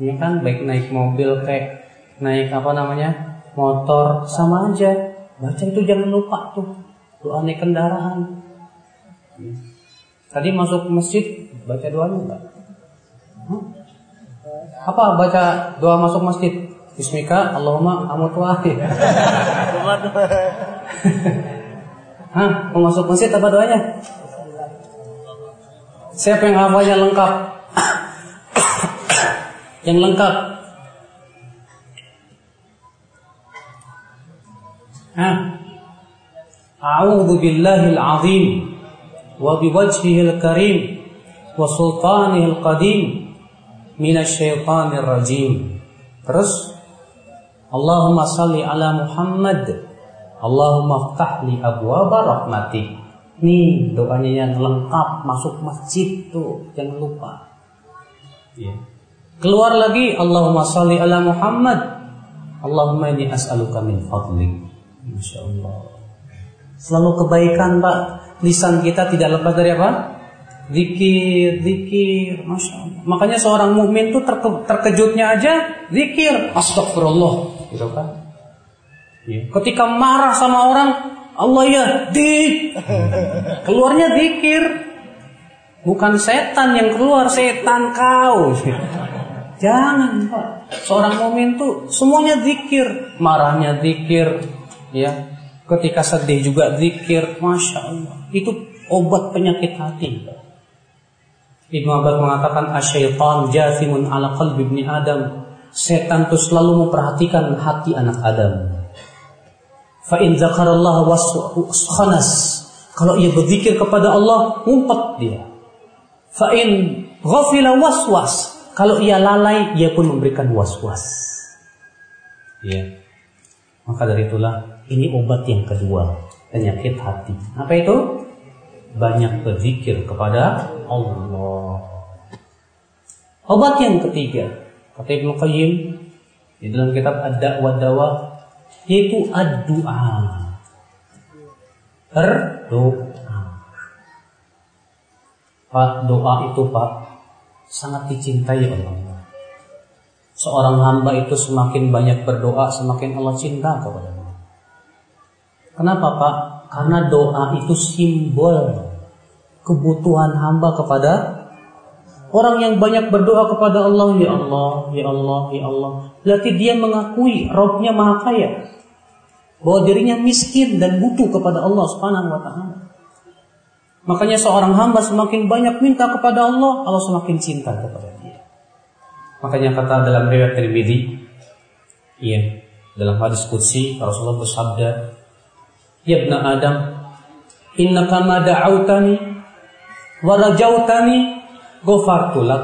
Ini kan baik naik mobil kayak naik apa namanya? motor sama aja. Baca itu jangan lupa tuh. Doa naik kendaraan. Tadi masuk masjid baca doanya enggak? Hah? Apa baca doa masuk masjid? Bismika Allahumma amut wahid. Hah, mau masuk masjid apa doanya? Siapa yang hafalnya lengkap? yang lengkap. Hah? A'udzu billahil azim wa biwajhihil karim wa sultanihil qadim minasyaitonir rajim. Terus Allahumma salli ala Muhammad Allahumma ftah li abwaba rahmatik. Nih doanya yang lengkap Masuk masjid tuh Jangan lupa. Ya. Keluar lagi Allahumma salli ala Muhammad. Allahumma ini as'aluka min fadlik. Masya Allah Selalu kebaikan pak. Lisan kita tidak lepas dari apa? Zikir, zikir, masya Allah. Makanya seorang mukmin tuh terke, terkejutnya aja zikir, astagfirullah, gitu kan? Ya. Ketika marah sama orang, Allah ya, dik, keluarnya zikir, bukan setan yang keluar, setan kau. Jangan pak, seorang mukmin tuh semuanya zikir, marahnya zikir, ya. Ketika sedih juga zikir, masya Allah. Itu obat penyakit hati. Ibnu Abbas mengatakan asyaitan jathimun ala qalbi ibni Adam. Setan itu selalu memperhatikan hati anak Adam. Fa in zakarallah khanas. Kalau ia berzikir kepada Allah, ngumpet dia. Fa in ghafila waswas. Kalau ia lalai, ia pun memberikan was-was. Ya. Maka dari itulah ini obat yang kedua, penyakit hati. Apa itu? banyak berzikir kepada Allah. Obat yang ketiga, kata Ibnu Qayyim di dalam kitab Ad-Da'wa Dawa yaitu ad-du'a. Berdoa. Pak, doa itu Pak sangat dicintai oleh Allah. Seorang hamba itu semakin banyak berdoa, semakin Allah cinta kepadanya. Kenapa Pak? Karena doa itu simbol kebutuhan hamba kepada orang yang banyak berdoa kepada Allah, ya Allah, ya Allah, ya Allah. Berarti dia mengakui Robnya maha kaya. Bahwa dirinya miskin dan butuh kepada Allah subhanahu wa ta'ala. Makanya seorang hamba semakin banyak minta kepada Allah, Allah semakin cinta kepada dia. Makanya kata dalam riwayat Tirmidzi, iya, dalam hadis qudsi Rasulullah bersabda, "Ya ibn Adam, innaka ma da'autani wa rajautani ghafartu lak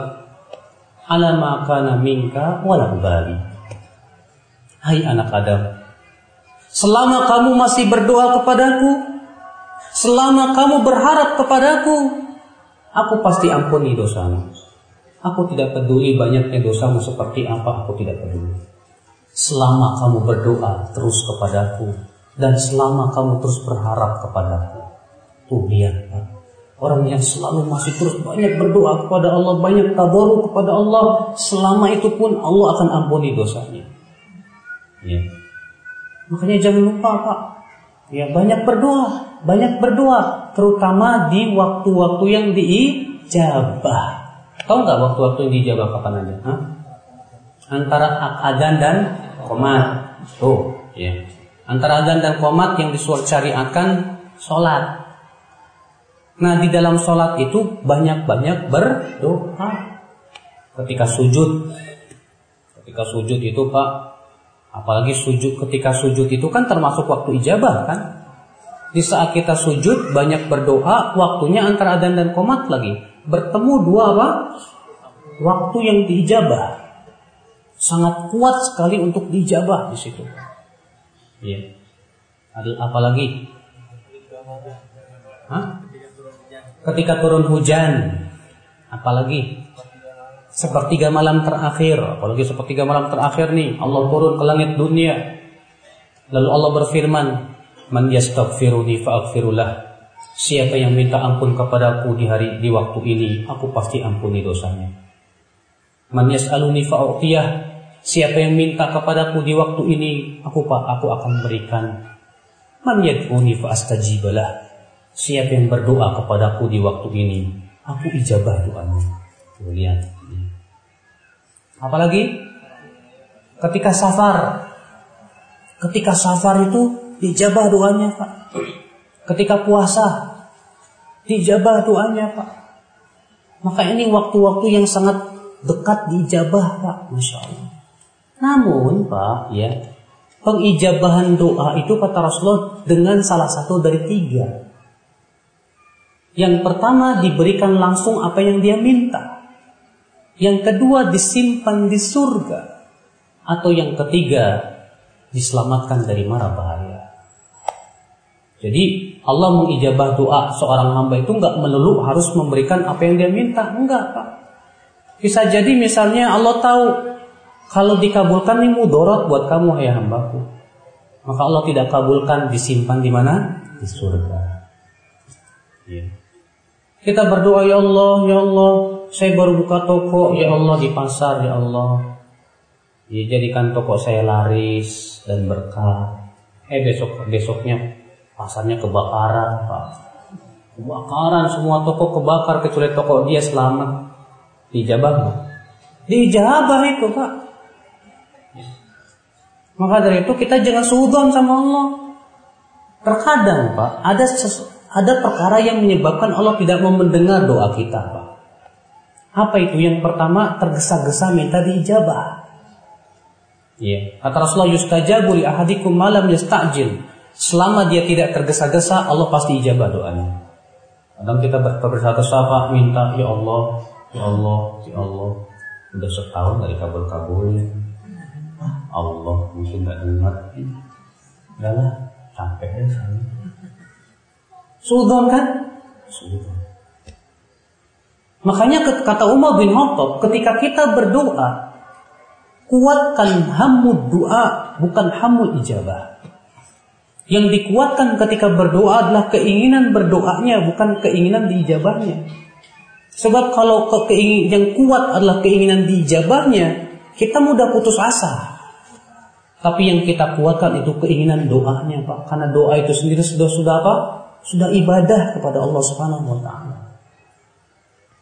ala ma kana minka wa bali." Hai anak Adam, selama kamu masih berdoa kepadaku, selama kamu berharap kepadaku, aku pasti ampuni dosamu. Aku tidak peduli banyaknya dosamu seperti apa, aku tidak peduli. Selama kamu berdoa terus kepadaku dan selama kamu terus berharap kepadaku. Tuh Pak. Orang yang selalu masih terus banyak berdoa kepada Allah, banyak tabaru kepada Allah, selama itu pun Allah akan ampuni dosanya. Ya. Makanya jangan lupa Pak. Ya, banyak berdoa, banyak berdoa, terutama di waktu-waktu yang diijabah. Tahu nggak waktu-waktu yang dijawab kapan aja? Hah? Antara adzan dan komat. Tuh, ya. Antara adzan dan komat yang akan sholat. Nah, di dalam sholat itu banyak-banyak berdoa. Ketika sujud, ketika sujud itu Pak, apalagi sujud ketika sujud itu kan termasuk waktu ijabah kan? Di saat kita sujud banyak berdoa, waktunya antara adzan dan komat lagi. bertemu dua apa? Waktu yang diijabah. Sangat kuat sekali untuk diijabah di situ. Iya. Ada apa lagi? Hah? Ketika turun hujan. Apalagi? Sepertiga malam terakhir. Apalagi sepertiga malam terakhir nih. Allah turun ke langit dunia. Lalu Allah berfirman, "Man yastaghfiruni fa'aghfirullah." Siapa yang minta ampun kepadaku di hari di waktu ini, aku pasti ampuni dosanya. Man yas'aluni fa'utiyah. Siapa yang minta kepadaku di waktu ini, aku pak aku akan berikan. Man yad'uni fa'astajibalah. Siapa yang berdoa kepadaku di waktu ini, aku ijabah doanya. Lihat. Apalagi ketika safar. Ketika safar itu dijabah doanya, Pak. Ketika puasa dijabah doanya, Pak. Maka ini waktu-waktu yang sangat dekat dijabah, Pak. Masya Allah. Namun, Pak, ya, pengijabahan doa itu kata Rasulullah dengan salah satu dari tiga. Yang pertama diberikan langsung apa yang dia minta. Yang kedua disimpan di surga. Atau yang ketiga diselamatkan dari mara bahaya. Jadi Allah mengijabah doa seorang hamba itu nggak melulu harus memberikan apa yang dia minta, enggak pak. Bisa jadi misalnya Allah tahu kalau dikabulkan ini mudorot buat kamu ya hambaku. Maka Allah tidak kabulkan disimpan di mana? Di surga. Ya. Kita berdoa ya Allah, ya Allah, saya baru buka toko, ya Allah di pasar, ya Allah. Ya, jadikan toko saya laris dan berkah. Eh besok besoknya pasarnya kebakaran, Pak. Kebakaran semua toko kebakar kecuali toko dia selamat. Dijabah nggak? Dijabah itu, Pak. Maka dari itu kita jangan sudon sama Allah. Terkadang Pak, ada ada perkara yang menyebabkan Allah tidak mau mendengar doa kita Pak. Apa itu? Yang pertama tergesa-gesa minta diijabah. Iya. Kata Rasulullah yustajabu li ahadikum malam yastajil. Selama dia tidak tergesa-gesa, Allah pasti ijabah doanya. Kadang kita bersatu-satu minta, ya Allah, ya Allah, ya Allah. Udah setahun dari kabul-kabulnya. Allah mungkin nggak dengar. Udah lah, capek saya. Sudon kan? Sudon. Makanya kata Umar bin Khattab, ketika kita berdoa, kuatkan hamud doa, bukan hamud ijabah. Yang dikuatkan ketika berdoa adalah keinginan berdoanya, bukan keinginan diijabahnya. Sebab kalau keinginan yang kuat adalah keinginan diijabahnya, kita mudah putus asa. Tapi yang kita kuatkan itu keinginan doanya, Pak. Karena doa itu sendiri sudah sudah apa? Sudah ibadah kepada Allah Subhanahu wa taala.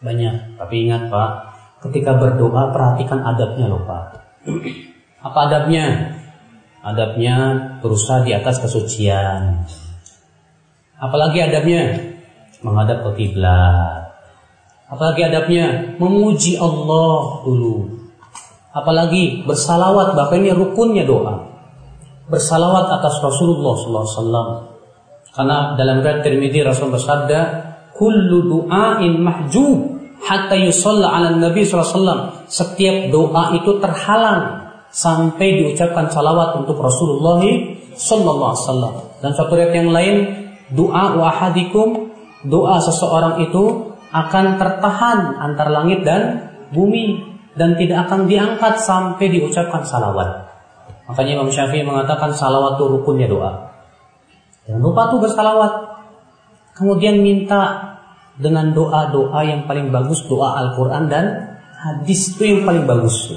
Banyak, tapi ingat, Pak, ketika berdoa perhatikan adabnya loh, Pak. Apa adabnya? Adabnya berusaha di atas kesucian. Apalagi adabnya menghadap ke kiblat. Apalagi adabnya memuji Allah dulu. Apalagi bersalawat bahkan ini rukunnya doa. Bersalawat atas Rasulullah SAW. Karena dalam riwayat Tirmidzi Rasul bersabda, "Kullu du'ain mahjub hatta yusalla 'ala Nabi SAW." Setiap doa itu terhalang sampai diucapkan salawat untuk Rasulullah sallallahu alaihi. Dan satu riwayat yang lain, doa wahadikum, doa seseorang itu akan tertahan antar langit dan bumi dan tidak akan diangkat sampai diucapkan salawat. Makanya Imam Syafi'i mengatakan salawat itu rukunnya doa. Jangan lupa tuh bersalawat. Kemudian minta dengan doa-doa yang paling bagus, doa Al-Quran dan hadis itu yang paling bagus.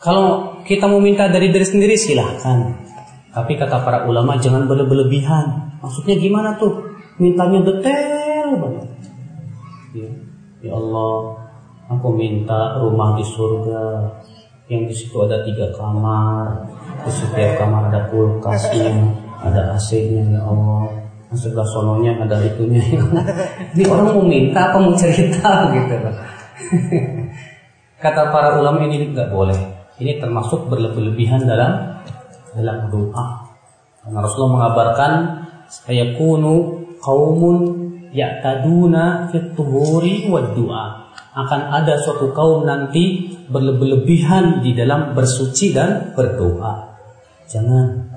Kalau kita mau minta dari diri sendiri silahkan. Tapi kata para ulama jangan berlebihan. Maksudnya gimana tuh? Mintanya detail banget. Ya, ya Allah, aku minta rumah di surga yang di situ ada tiga kamar. Di setiap kamar ada kulkasnya, ada AC-nya ya Allah. Sebelah sononya ada itunya. Ini orang mau minta apa mau cerita gitu. Kata para ulama ini nggak boleh ini termasuk berlebihan dalam dalam doa. Karena Rasulullah mengabarkan saya kunu kaumun ya'taduna fit tuhuri wad. Akan ada suatu kaum nanti berlebihan di dalam bersuci dan berdoa. Jangan.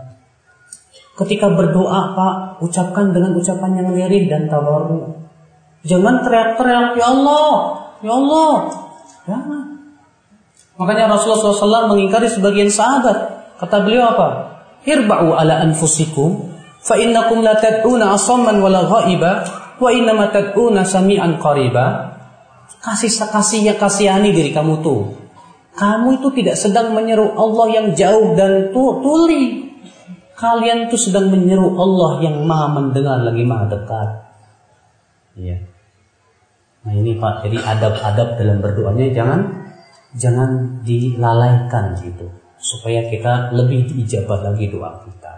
Ketika berdoa, Pak, ucapkan dengan ucapan yang lirih dan tawaru. Jangan teriak-teriak, Ya Allah, Ya Allah. Jangan. Makanya Rasulullah SAW mengingkari sebagian sahabat. Kata beliau apa? Irba'u ala anfusikum fa innakum la tad'una asamman wala ghaiba wa innama tad'una sami'an qariba. Kasih kasihnya kasihani diri kamu tuh. Kamu itu tidak sedang menyeru Allah yang jauh dan tuli. Kalian itu sedang menyeru Allah yang maha mendengar lagi maha dekat. Iya. Nah ini Pak, jadi adab-adab dalam berdoanya jangan jangan dilalaikan gitu supaya kita lebih diijabah lagi doa kita.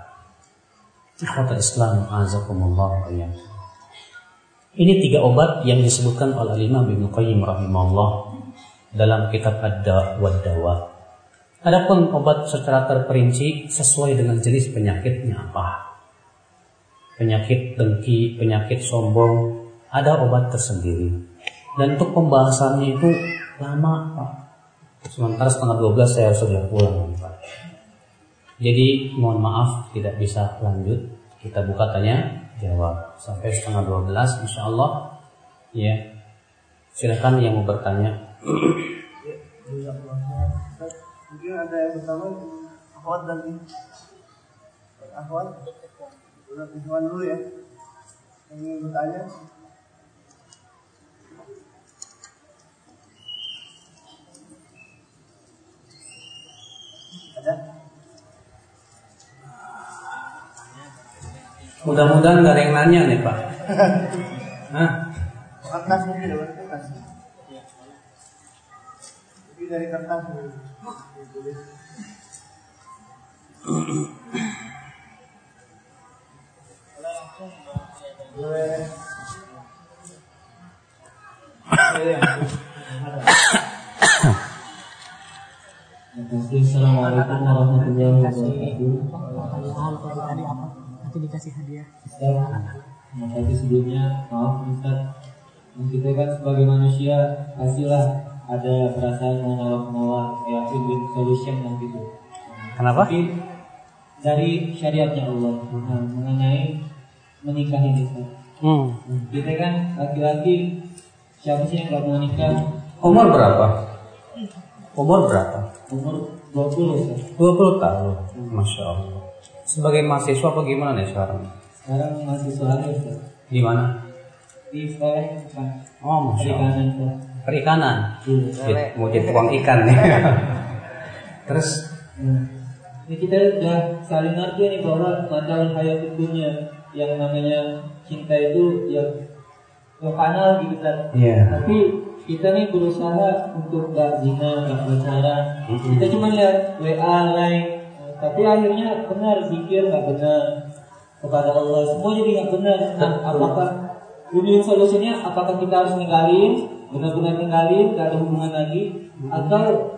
Ikhwatul Islam azakumullah ya. Ini tiga obat yang disebutkan oleh Imam Ibnu Qayyim rahimahullah dalam kitab Ad-Da wa Dawa. Adapun obat secara terperinci sesuai dengan jenis penyakitnya apa. Penyakit dengki, penyakit sombong, ada obat tersendiri. Dan untuk pembahasannya itu lama, Pak. Sementara setengah 12 saya sudah pulang, Pak. Jadi mohon maaf tidak bisa lanjut. Kita buka tanya jawab sampai setengah 12 insya Allah. Ya, silakan yang mau bertanya. Mungkin ada yang pertama akhwat dan akhwat. Udah Ikhwan dulu ya. Yang ingin bertanya. Ada? Mudah-mudahan nggak ada yang nanya nih Pak. Hah? Kertas mungkin ada kertas. Mungkin dari kertas. Assalamualaikum warahmatullahi wabarakatuh. tadi apa? Nanti dikasih hadiah. Ustaz, tapi sebelumnya maaf Ustaz, kita kan sebagai manusia pastilah ada perasaan mau menolak-menolak kayak win solution dan gitu. Kenapa? Tapi dari syariatnya Allah nah, mengenai menikah ini. Hmm. Kita kan laki-laki siapa sih yang gak mau nikah Umur berapa? Umur berapa? umur 20 Ustaz. 20 tahun. Masya Allah. Sebagai mahasiswa apa gimana nih sekarang? Sekarang soalnya Ustaz. Di mana? Di sekolah bukan Oh, Masya Allah. Perikanan. Iya. Jadi, mau jadi tukang ikan nih. Terus Nah, ini kita udah saling ngerti nih bahwa masalah hayat dunia yang namanya cinta itu yang kanal gitu kan. Iya. Tapi kita nih berusaha untuk gak zina, gak pacaran. Mhm. Kita cuma lihat WA, line, tapi akhirnya benar zikir gak benar kepada Allah. Semua jadi gak benar. Nah, apakah win solusinya? Apakah kita harus ninggalin, benar-benar ninggalin, gak ada hubungan lagi, atau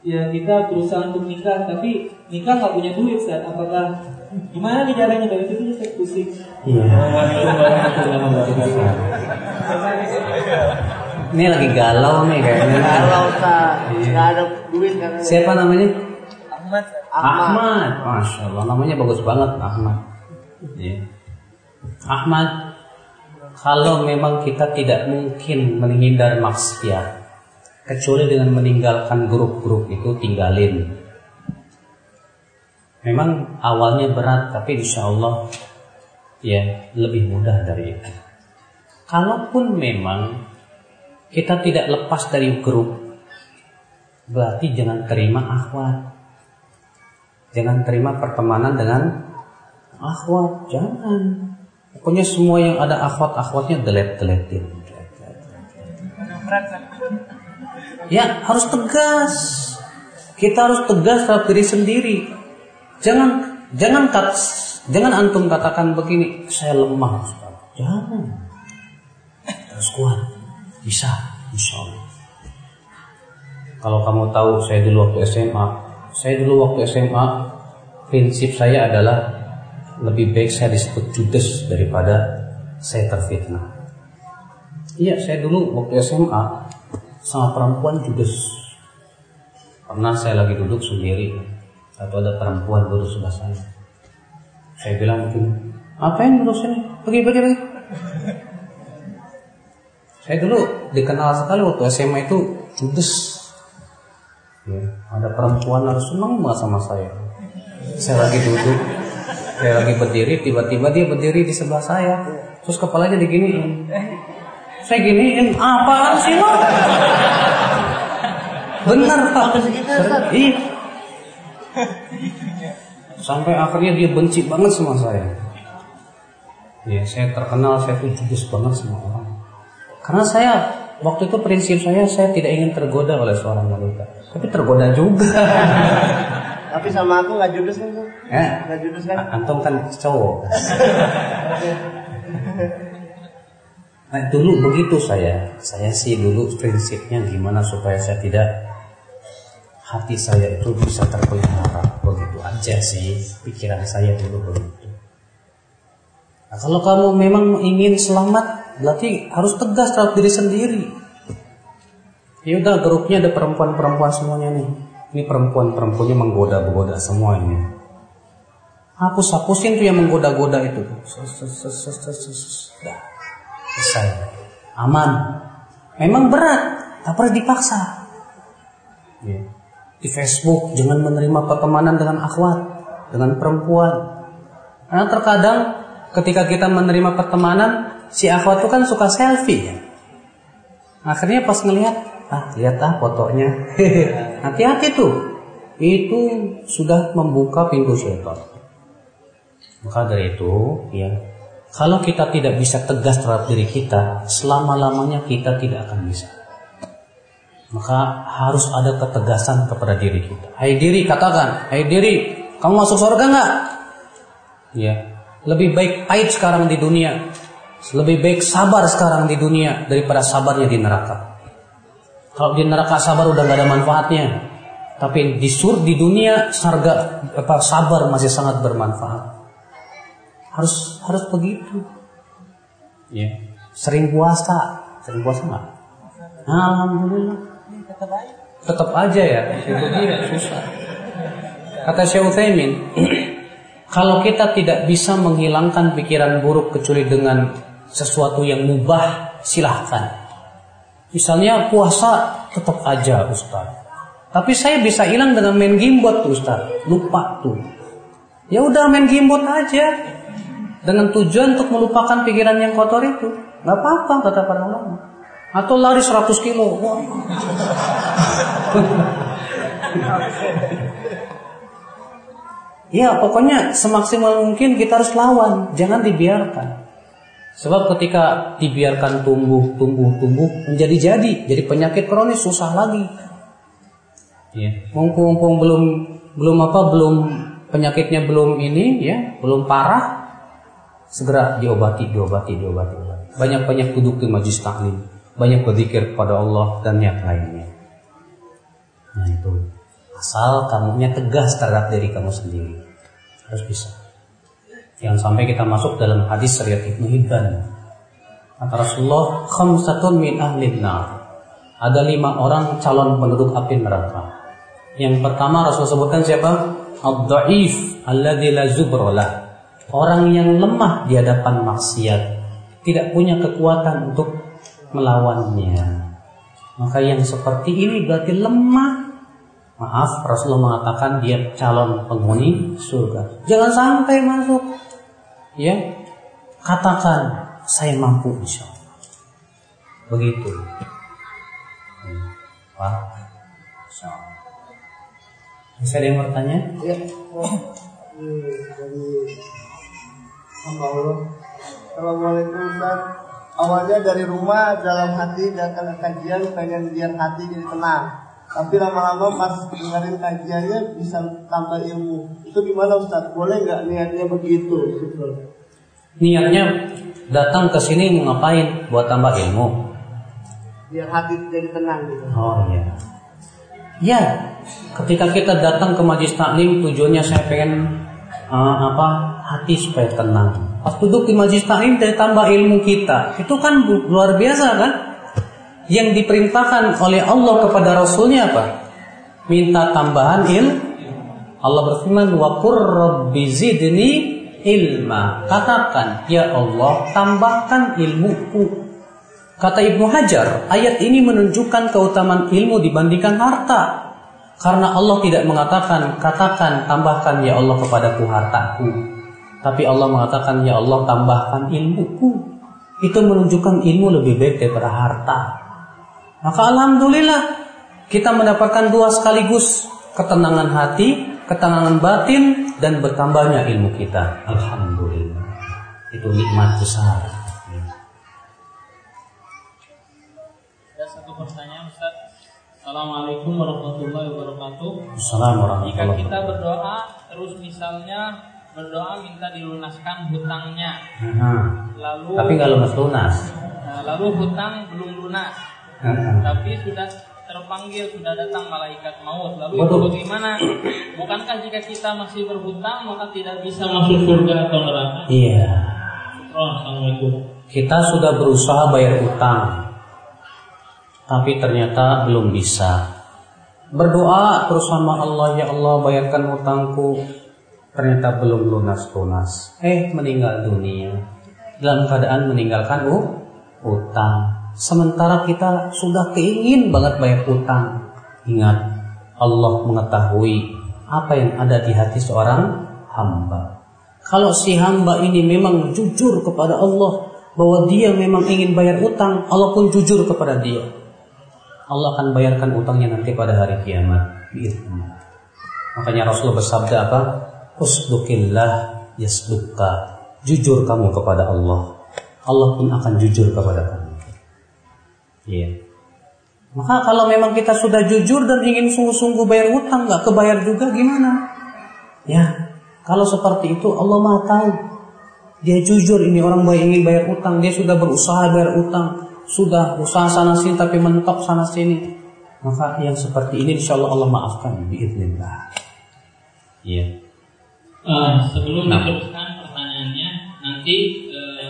ya kita berusaha untuk nikah tapi nikah nggak punya duit saat apakah gimana nih caranya dari situ saya pusing Iya. Ini lagi galau nih kayaknya. Kalau tak nggak ada duit kan. Siapa namanya? Ahmad Ahmad. Masya Allah, namanya bagus banget Ahmad. Iya. Ahmad, kalau memang kita tidak mungkin menghindar maksiat, kecuali dengan meninggalkan grup-grup itu tinggalin. Memang awalnya berat, tapi insya Allah ya lebih mudah dari itu. Kalaupun memang kita tidak lepas dari grup, berarti jangan terima akhwat. Jangan terima pertemanan dengan akhwat, jangan. Pokoknya semua yang ada akhwat-akhwatnya delete-deletin. Ya, harus tegas. Kita harus tegas terhadap diri sendiri. Jangan jangan kat, jangan antum katakan begini, saya lemah, Ustaz. Jangan. Harus kuat. Bisa, insya Allah. Kalau kamu tahu saya dulu waktu SMA, saya dulu waktu SMA prinsip saya adalah lebih baik saya disebut judes daripada saya terfitnah. Iya, saya dulu waktu SMA sama perempuan judes. Pernah saya lagi duduk sendiri, atau ada perempuan duduk sebelah saya. Saya bilang begini, ngapain duduk sini? Pergi, pergi, pergi. Saya dulu dikenal sekali waktu SMA itu judes. Ya, ada perempuan harus senang sama saya. Saya lagi duduk, saya lagi berdiri, tiba-tiba dia berdiri di sebelah saya. Terus kepalanya diginiin. Saya giniin, apaan sih lo? Bener pak. Iya. Sampai akhirnya dia benci banget sama saya. Ya, saya terkenal saya tuh judes banget sama orang. Karena saya waktu itu prinsip saya saya tidak ingin tergoda oleh seorang wanita, tapi tergoda juga. Tapi sama aku nggak judes kan? Ya, kan? antum kan cowok. Nah, dulu begitu saya. Saya sih dulu prinsipnya gimana supaya saya tidak hati saya itu bisa terpelihara begitu aja sih pikiran saya dulu begitu. Nah, kalau kamu memang ingin selamat, berarti harus tegas terhadap diri sendiri. Ya udah grupnya ada perempuan-perempuan semuanya nih. Ini perempuan-perempuannya menggoda-goda semua ini. Hapus hapusin tuh yang menggoda-goda itu. Dah. Selesai. Aman. Memang berat, tak pernah dipaksa. Ya. Di Facebook jangan menerima pertemanan dengan akhwat, dengan perempuan. Karena terkadang ketika kita menerima pertemanan, si akhwat itu kan suka selfie ya. Akhirnya pas ngelihat, ah lihat ah fotonya. Hati-hati tuh. Itu sudah membuka pintu syaitan. Maka dari itu, ya, kalau kita tidak bisa tegas terhadap diri kita, selama-lamanya kita tidak akan bisa. Maka harus ada ketegasan kepada diri kita. Hai diri, katakan, hai diri, kamu masuk surga nggak? Ya, lebih baik pahit sekarang di dunia, lebih baik sabar sekarang di dunia daripada sabarnya di neraka. Kalau di neraka sabar udah nggak ada manfaatnya, tapi di sur di dunia sarga apa sabar masih sangat bermanfaat. Harus harus begitu. Ya, sering puasa, sering puasa nggak? Alhamdulillah. Tetap aja ya, itu dia susah. Kata Syekh Utsaimin, kalau kita tidak bisa menghilangkan pikiran buruk kecuali dengan sesuatu yang mubah, silahkan. Misalnya puasa tetap aja Ustaz. Tapi saya bisa hilang dengan main gimbot tuh Ustaz. Lupa tuh. Ya udah main gimbot aja. Dengan tujuan untuk melupakan pikiran yang kotor itu. Gak apa-apa kata para ulama. Atau lari 100 kilo. Wah. Ya pokoknya semaksimal mungkin kita harus lawan, jangan dibiarkan. Sebab ketika dibiarkan tumbuh, tumbuh, tumbuh menjadi jadi, jadi penyakit kronis susah lagi. Ya, mumpung-mumpung belum belum apa belum penyakitnya belum ini ya, belum parah, segera diobati, diobati, diobati. Banyak-banyak duduk di majlis taklim, banyak berzikir kepada Allah dan yang lainnya. Nah itu asal kamunya tegas terhadap diri kamu sendiri harus bisa. Jangan sampai kita masuk dalam hadis riwayat Ibnu Hibban. Kata Rasulullah, khamsatun min ahli. Ada lima orang calon penduduk api neraka. Yang pertama Rasul sebutkan siapa? Ad-da'if alladzi la. Orang yang lemah di hadapan maksiat, tidak punya kekuatan untuk melawannya. Maka yang seperti ini berarti lemah Maaf, Rasulullah mengatakan dia calon penghuni surga. Jangan sampai masuk. Ya, katakan saya mampu insya Allah. Begitu. Wah, insya Allah. Bisa ada yang bertanya? Ya. Dari hamba Allah. Assalamualaikum Ustaz. Awalnya dari rumah dalam hati datang ke kajian pengen biar hati jadi tenang. Tapi lama-lama pas dengerin kajiannya bisa tambah ilmu. Itu gimana Ustaz? Boleh nggak niatnya begitu? Niatnya datang ke sini mau ngapain? Buat tambah ilmu. Biar hati jadi tenang gitu. Oh iya. Ya, ketika kita datang ke majlis taklim tujuannya saya pengen uh, apa hati supaya tenang. Pas duduk di majlis taklim dari tambah ilmu kita. Itu kan luar biasa kan? Yang diperintahkan oleh Allah kepada Rasulnya apa? Minta tambahan il. Allah berfirman, "Wa rabbi zidni ilma." Katakan, "Ya Allah, tambahkan ilmuku." Kata Ibnu Hajar, ayat ini menunjukkan keutamaan ilmu dibandingkan harta. Karena Allah tidak mengatakan, katakan, tambahkan ya Allah kepadaku hartaku. Tapi Allah mengatakan, ya Allah tambahkan ilmuku. Itu menunjukkan ilmu lebih baik daripada harta. Maka Alhamdulillah, kita mendapatkan dua sekaligus. Ketenangan hati, ketenangan batin, dan bertambahnya ilmu kita. Alhamdulillah. Itu nikmat besar. pertanyaan Ustaz. Assalamualaikum warahmatullahi wabarakatuh. Assalamualaikum Jika kita berdoa terus misalnya berdoa minta dilunaskan hutangnya. Nah, Lalu tapi nggak lunas lunas. Nah, lalu hutang belum lunas. Nah, Tapi sudah terpanggil sudah datang malaikat maut. Lalu itu Waduh. bagaimana? Bukankah jika kita masih berhutang maka tidak bisa masuk surga atau neraka? Iya. Assalamualaikum. Kita sudah berusaha bayar utang, tapi ternyata belum bisa. Berdoa terus sama Allah, ya Allah bayarkan utangku. Ternyata belum lunas-lunas. Eh, meninggal dunia. Dalam keadaan meninggalkan uh, utang. Sementara kita sudah keingin banget bayar utang. Ingat, Allah mengetahui apa yang ada di hati seorang hamba. Kalau si hamba ini memang jujur kepada Allah bahwa dia memang ingin bayar utang, Allah pun jujur kepada dia. Allah akan bayarkan utangnya nanti pada hari kiamat. Makanya Rasulullah bersabda apa? Usdukillah yasdukka. Jujur kamu kepada Allah. Allah pun akan jujur kepada kamu. Iya. Maka kalau memang kita sudah jujur dan ingin sungguh-sungguh bayar utang, nggak kebayar juga gimana? Ya, kalau seperti itu Allah maha tahu. Dia jujur ini orang baik ingin bayar utang, dia sudah berusaha bayar utang, sudah usaha sana sini tapi mentok sana sini. Maka yang seperti ini insya Allah Allah maafkan biiznillah. Iya. Eh, sebelum Nah. pertanyaannya, nanti eh,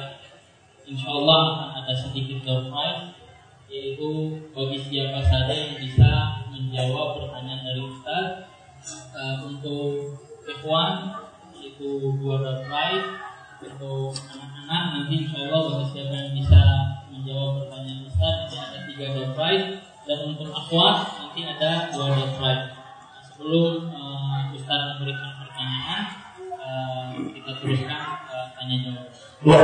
insya Allah akan ada sedikit door prize, yaitu bagi siapa saja yang bisa menjawab pertanyaan dari Ustaz eh, untuk ikhwan yaitu dua door prize untuk anak-anak nanti insya Allah bagi siapa yang bisa menjawab pertanyaan Ustaz nanti ada tiga door prize dan untuk akhwat nanti ada dua door prize. Nah, sebelum eh, Ustaz memberikan pertanyaan eh, kita teruskan eh, tanya jawab. Ya.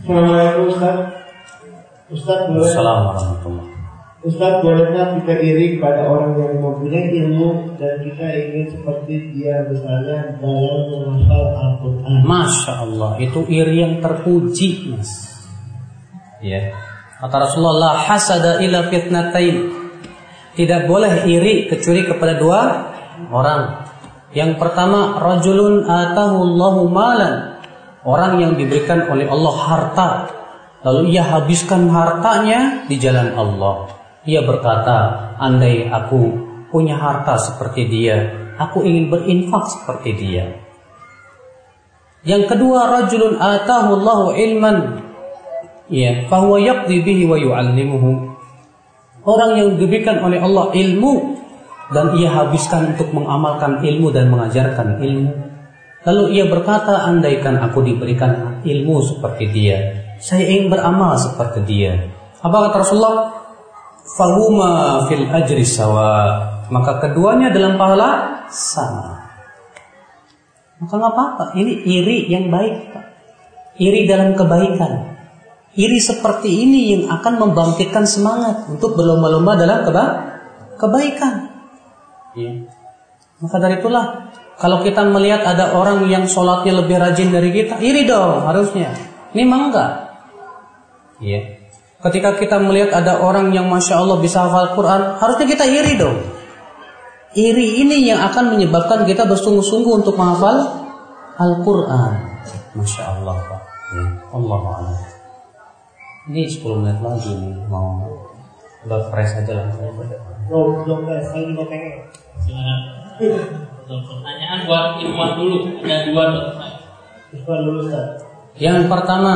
Assalamualaikum Ustaz. Ustaz boleh Assalamualaikum. Ustaz bolehkah kita iri kepada orang yang mempunyai ilmu dan kita ingin seperti dia misalnya dalam menghafal Al-Quran. Masya Allah itu iri yang terpuji mas. Ya. Kata Rasulullah "La hasada ila fitnatain. Tidak boleh iri kecuali kepada dua orang. Yang pertama rajulun atahu Allahu malan. Orang yang diberikan oleh Allah harta. Lalu ia habiskan hartanya di jalan Allah. Ia berkata, andai aku punya harta seperti dia, aku ingin berinfak seperti dia. Yang kedua, rajulun atahu Allahu ilman. Ya, fahuwa yaqdi bihi wa yu'allimuhu. Orang yang diberikan oleh Allah ilmu dan ia habiskan untuk mengamalkan ilmu dan mengajarkan ilmu. Lalu ia berkata, andaikan aku diberikan ilmu seperti dia, saya ingin beramal seperti dia. Apa kata Rasulullah? Fahuma fil ajri sawa. Maka keduanya dalam pahala sama. Maka nggak apa-apa. Ini iri yang baik. Iri dalam kebaikan. Iri seperti ini yang akan membangkitkan semangat untuk berlomba-lomba dalam keba kebaikan. Ya. Maka dari itulah, kalau kita melihat ada orang yang sholatnya lebih rajin dari kita, iri dong harusnya. Ini mah enggak. Ya. Ketika kita melihat ada orang yang masya Allah bisa hafal Quran, harusnya kita iri dong. Iri ini yang akan menyebabkan kita bersungguh-sungguh untuk menghafal Al-Quran. Masya Allah Pak. Ya. Allah Allah. Ini 10 menit lagi nih mau udah fresh aja langsung. Belum, belum guys, saya juga pengen. Silakan. Untuk pertanyaan buat Ikhwan dulu. Ada dua dokter. Ikhwan dulu Ustaz. Yang pertama,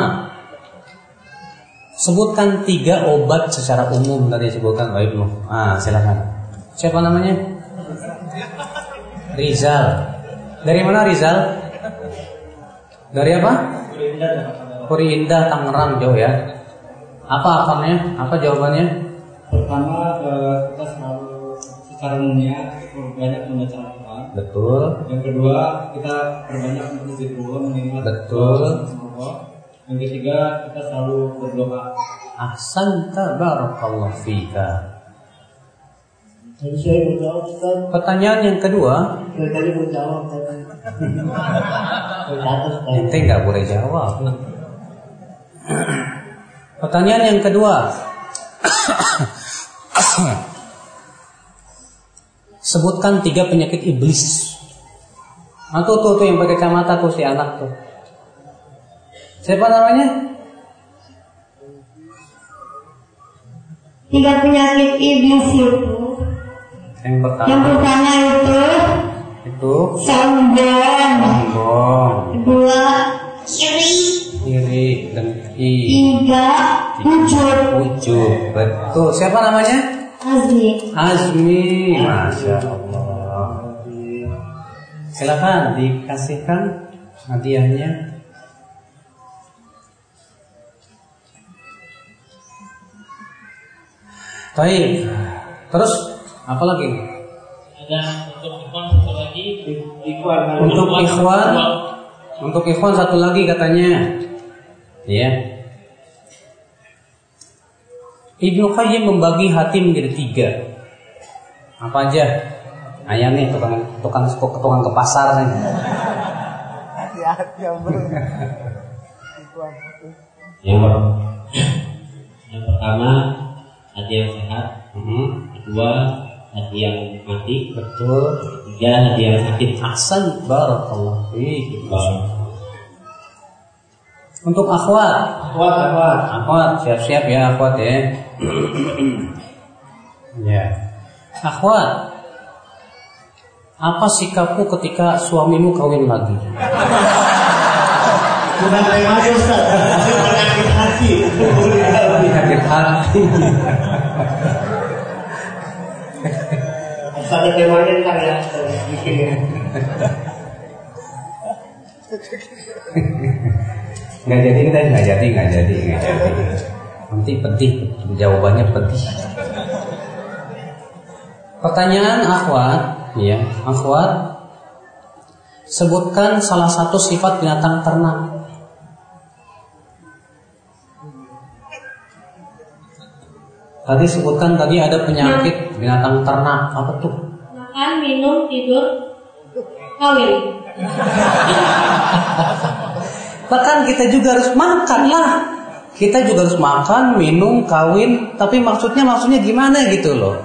sebutkan tiga obat secara umum tadi sebutkan Pak Ibnu. Ah, silakan. Siapa namanya? Rizal. Dari mana Rizal? Dari apa? Puri Indah Tangerang jauh ya. Apa apanya? Apa jawabannya? Pertama eh, kita selalu secara umumnya banyak membaca Al-Quran. Betul. Yang kedua kita perbanyak untuk zikir mengingat Betul. Yang ketiga kita selalu berdoa. Ahsanta barakallahu fika. Jadi saya mau jawab Ustaz. Pertanyaan yang kedua, Dari tadi mau jawab tadi. Tercatat Ustaz. ente nggak boleh jawab. Pertanyaan yang kedua, sebutkan tiga penyakit iblis. Nah, tuh, tuh, yang pakai kacamata tuh si anak tuh. Siapa namanya? Tiga penyakit iblis itu. Yang pertama. Yang pertama itu itu? Sombong sombong, Kedua iri iri, dengki, Tiga ujub ujub. Betul. Siapa namanya? Azmi Azmi, masya Allah. Silakan dikasihkan hadiahnya. Baik. Terus apa lagi? Ada untuk Ikhwan satu lagi. Ikhwan Untuk Ikhwan untuk ikhwan satu lagi katanya. Ya. Ibnu Qayyim membagi hati menjadi tiga. Apa aja? Ayah nih tukang tukang tukang ke pasar nih. Hati-hati yang. Yang, per- yang pertama hati yang sehat, Mhm, kedua hati yang mati, Betul. ketiga hati yang sakit. Ahsan barakallah fiik. Untuk akhwat, Akhwat, akhwat. akhwat siap-siap ya akhwat ya. ya. Akhwat. Apa sikapmu ketika suamimu kawin lagi? Bukan remaja Ustaz. Itu penyakit hati. Penyakit hati. Ustaz ada temanya ntar ya. Nggak jadi kita nggak jadi nggak jadi nggak jadi. Nanti pedih jawabannya pedih. Pertanyaan akhwat, ya akhwat, sebutkan salah satu sifat binatang ternak. Tadi sebutkan tadi ada penyakit binatang ternak apa tuh? Makan, minum, tidur, kawin Bahkan kita juga harus makan lah. Kita juga harus makan, minum, kawin. Tapi maksudnya maksudnya gimana gitu loh?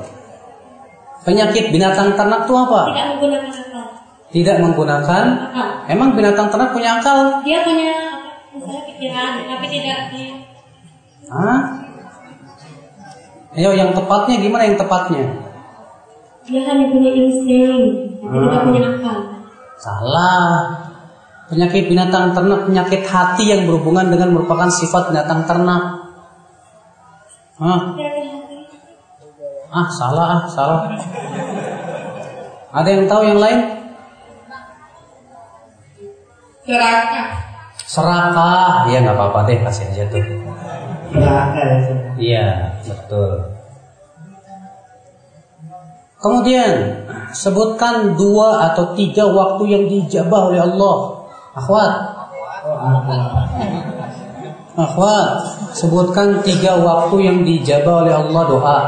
Penyakit binatang ternak tuh apa? Tidak menggunakan akal Tidak menggunakan. Akal Emang binatang ternak punya akal? Dia punya pikiran Tapi tidak punya Hah? Ayo yang tepatnya gimana yang tepatnya? Dia hanya punya insting Tapi tidak punya akal Salah. Penyakit binatang ternak penyakit hati yang berhubungan dengan merupakan sifat binatang ternak. Hah? Ah, salah ah, salah. Ada yang tahu yang lain? Serakah Serakah, ya nggak apa-apa deh, kasih aja tuh. Ustaz. Iya, betul. Kemudian sebutkan dua atau tiga waktu yang dijabah oleh Allah. Akhwat, akhwat, sebutkan tiga waktu yang dijabah oleh Allah doa.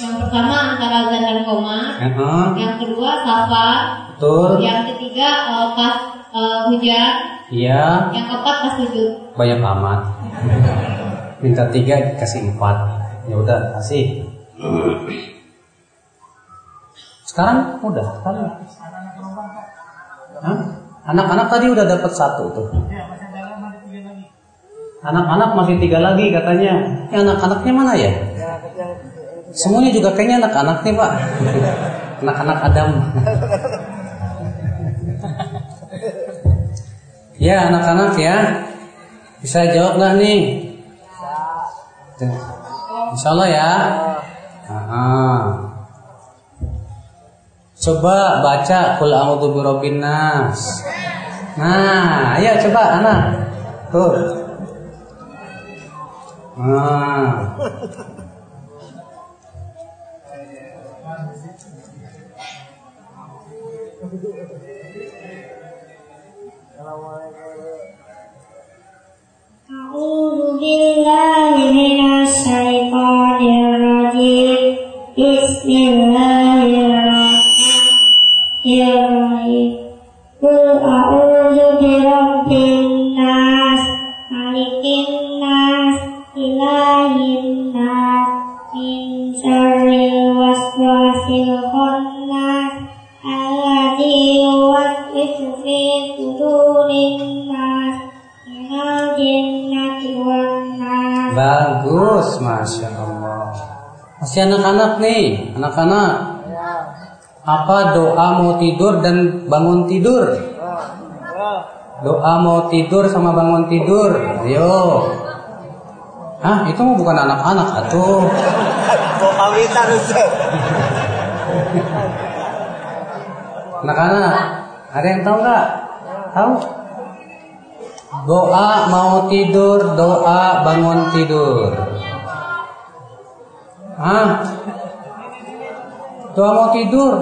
Yang pertama antara azan dan koma Heeh, Yang kedua safa betul. Yang ketiga eh, pas eh, hujan Iya, Yang keempat pas sujud banyak amat. Minta tiga dikasih empat. Ya udah kasih. Sekarang udah kan? Anak-anak tadi udah dapat satu tuh. Anak-anak masih tiga lagi katanya. Ya, anak-anaknya mana ya? Semuanya juga kayaknya anak-anak nih pak. Anak-anak Adam. ya anak-anak ya. Bisa jawab nggak nih? Insya Allah ya. Aha. Coba baca Qul a'udzu birabbin nas. Nah, ayo coba anak. Tuh. Nah. أعوذ بالله من الشيطان الرجيم بسم الله ilahi Kul a'udzu birabbin nas malikin nas ilahin nas min syarril waswasil khannas alladzi yuwaswisu fi sudurin nas minal jinnati wan nas Bagus, Masya Allah. Masih anak-anak nih, anak-anak apa doa mau tidur dan bangun tidur? Doa mau tidur sama bangun tidur. Ayo. Hah, itu mah bukan anak-anak atuh. Mau Ustaz. Anak-anak, ada yang tahu nggak? Tahu? Doa mau tidur, doa bangun tidur. Hah? Doa mau tidur.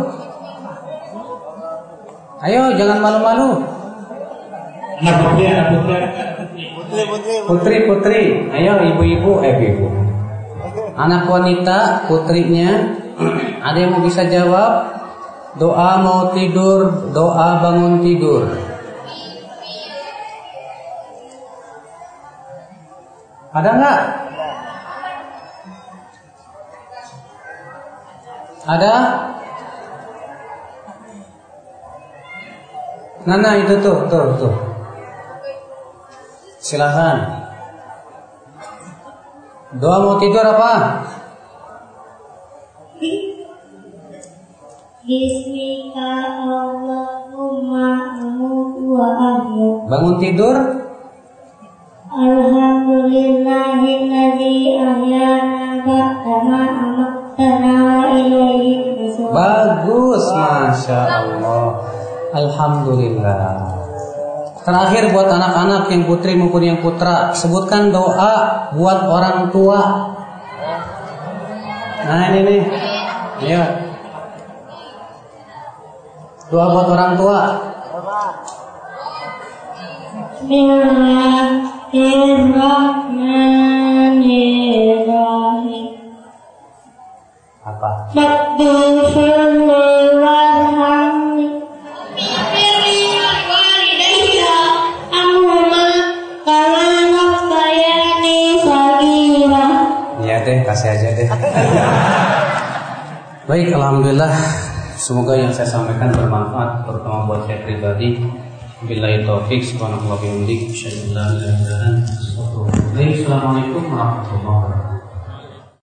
Ayo, jangan malu-malu. Anak putri, anak putri, anak Putri, putri, Putri, putri. Ayo, ibu-ibu, eh ibu. Anak wanita, putrinya. Ada yang mau bisa jawab? Doa mau tidur, doa bangun tidur. Ada nggak? Ada? Nana itu tuh, tuh, tuh. Silakan. Doa mau tidur apa? Bismika Allahumma wa ahya Bangun tidur? Alhamdulillahilladzi ahyana ilaihi nusur Bagus, masya Allah. Alhamdulillah. Terakhir buat anak-anak yang putri maupun yang putra, sebutkan doa buat orang tua. Nah ini nih, ayo. Doa buat orang tua. Bismillahirrahmanirrahim sagira Iya deh, kasih aja deh. Baik, alhamdulillah. Semoga yang saya sampaikan bermanfaat, terutama buat saya pribadi. Billahi taufik, subhanallah wa bihamdik, asyhadu an la ilaha illa anta, astaghfiruka wa atubu ilaik. Assalamualaikum warahmatullahi wabarakatuh.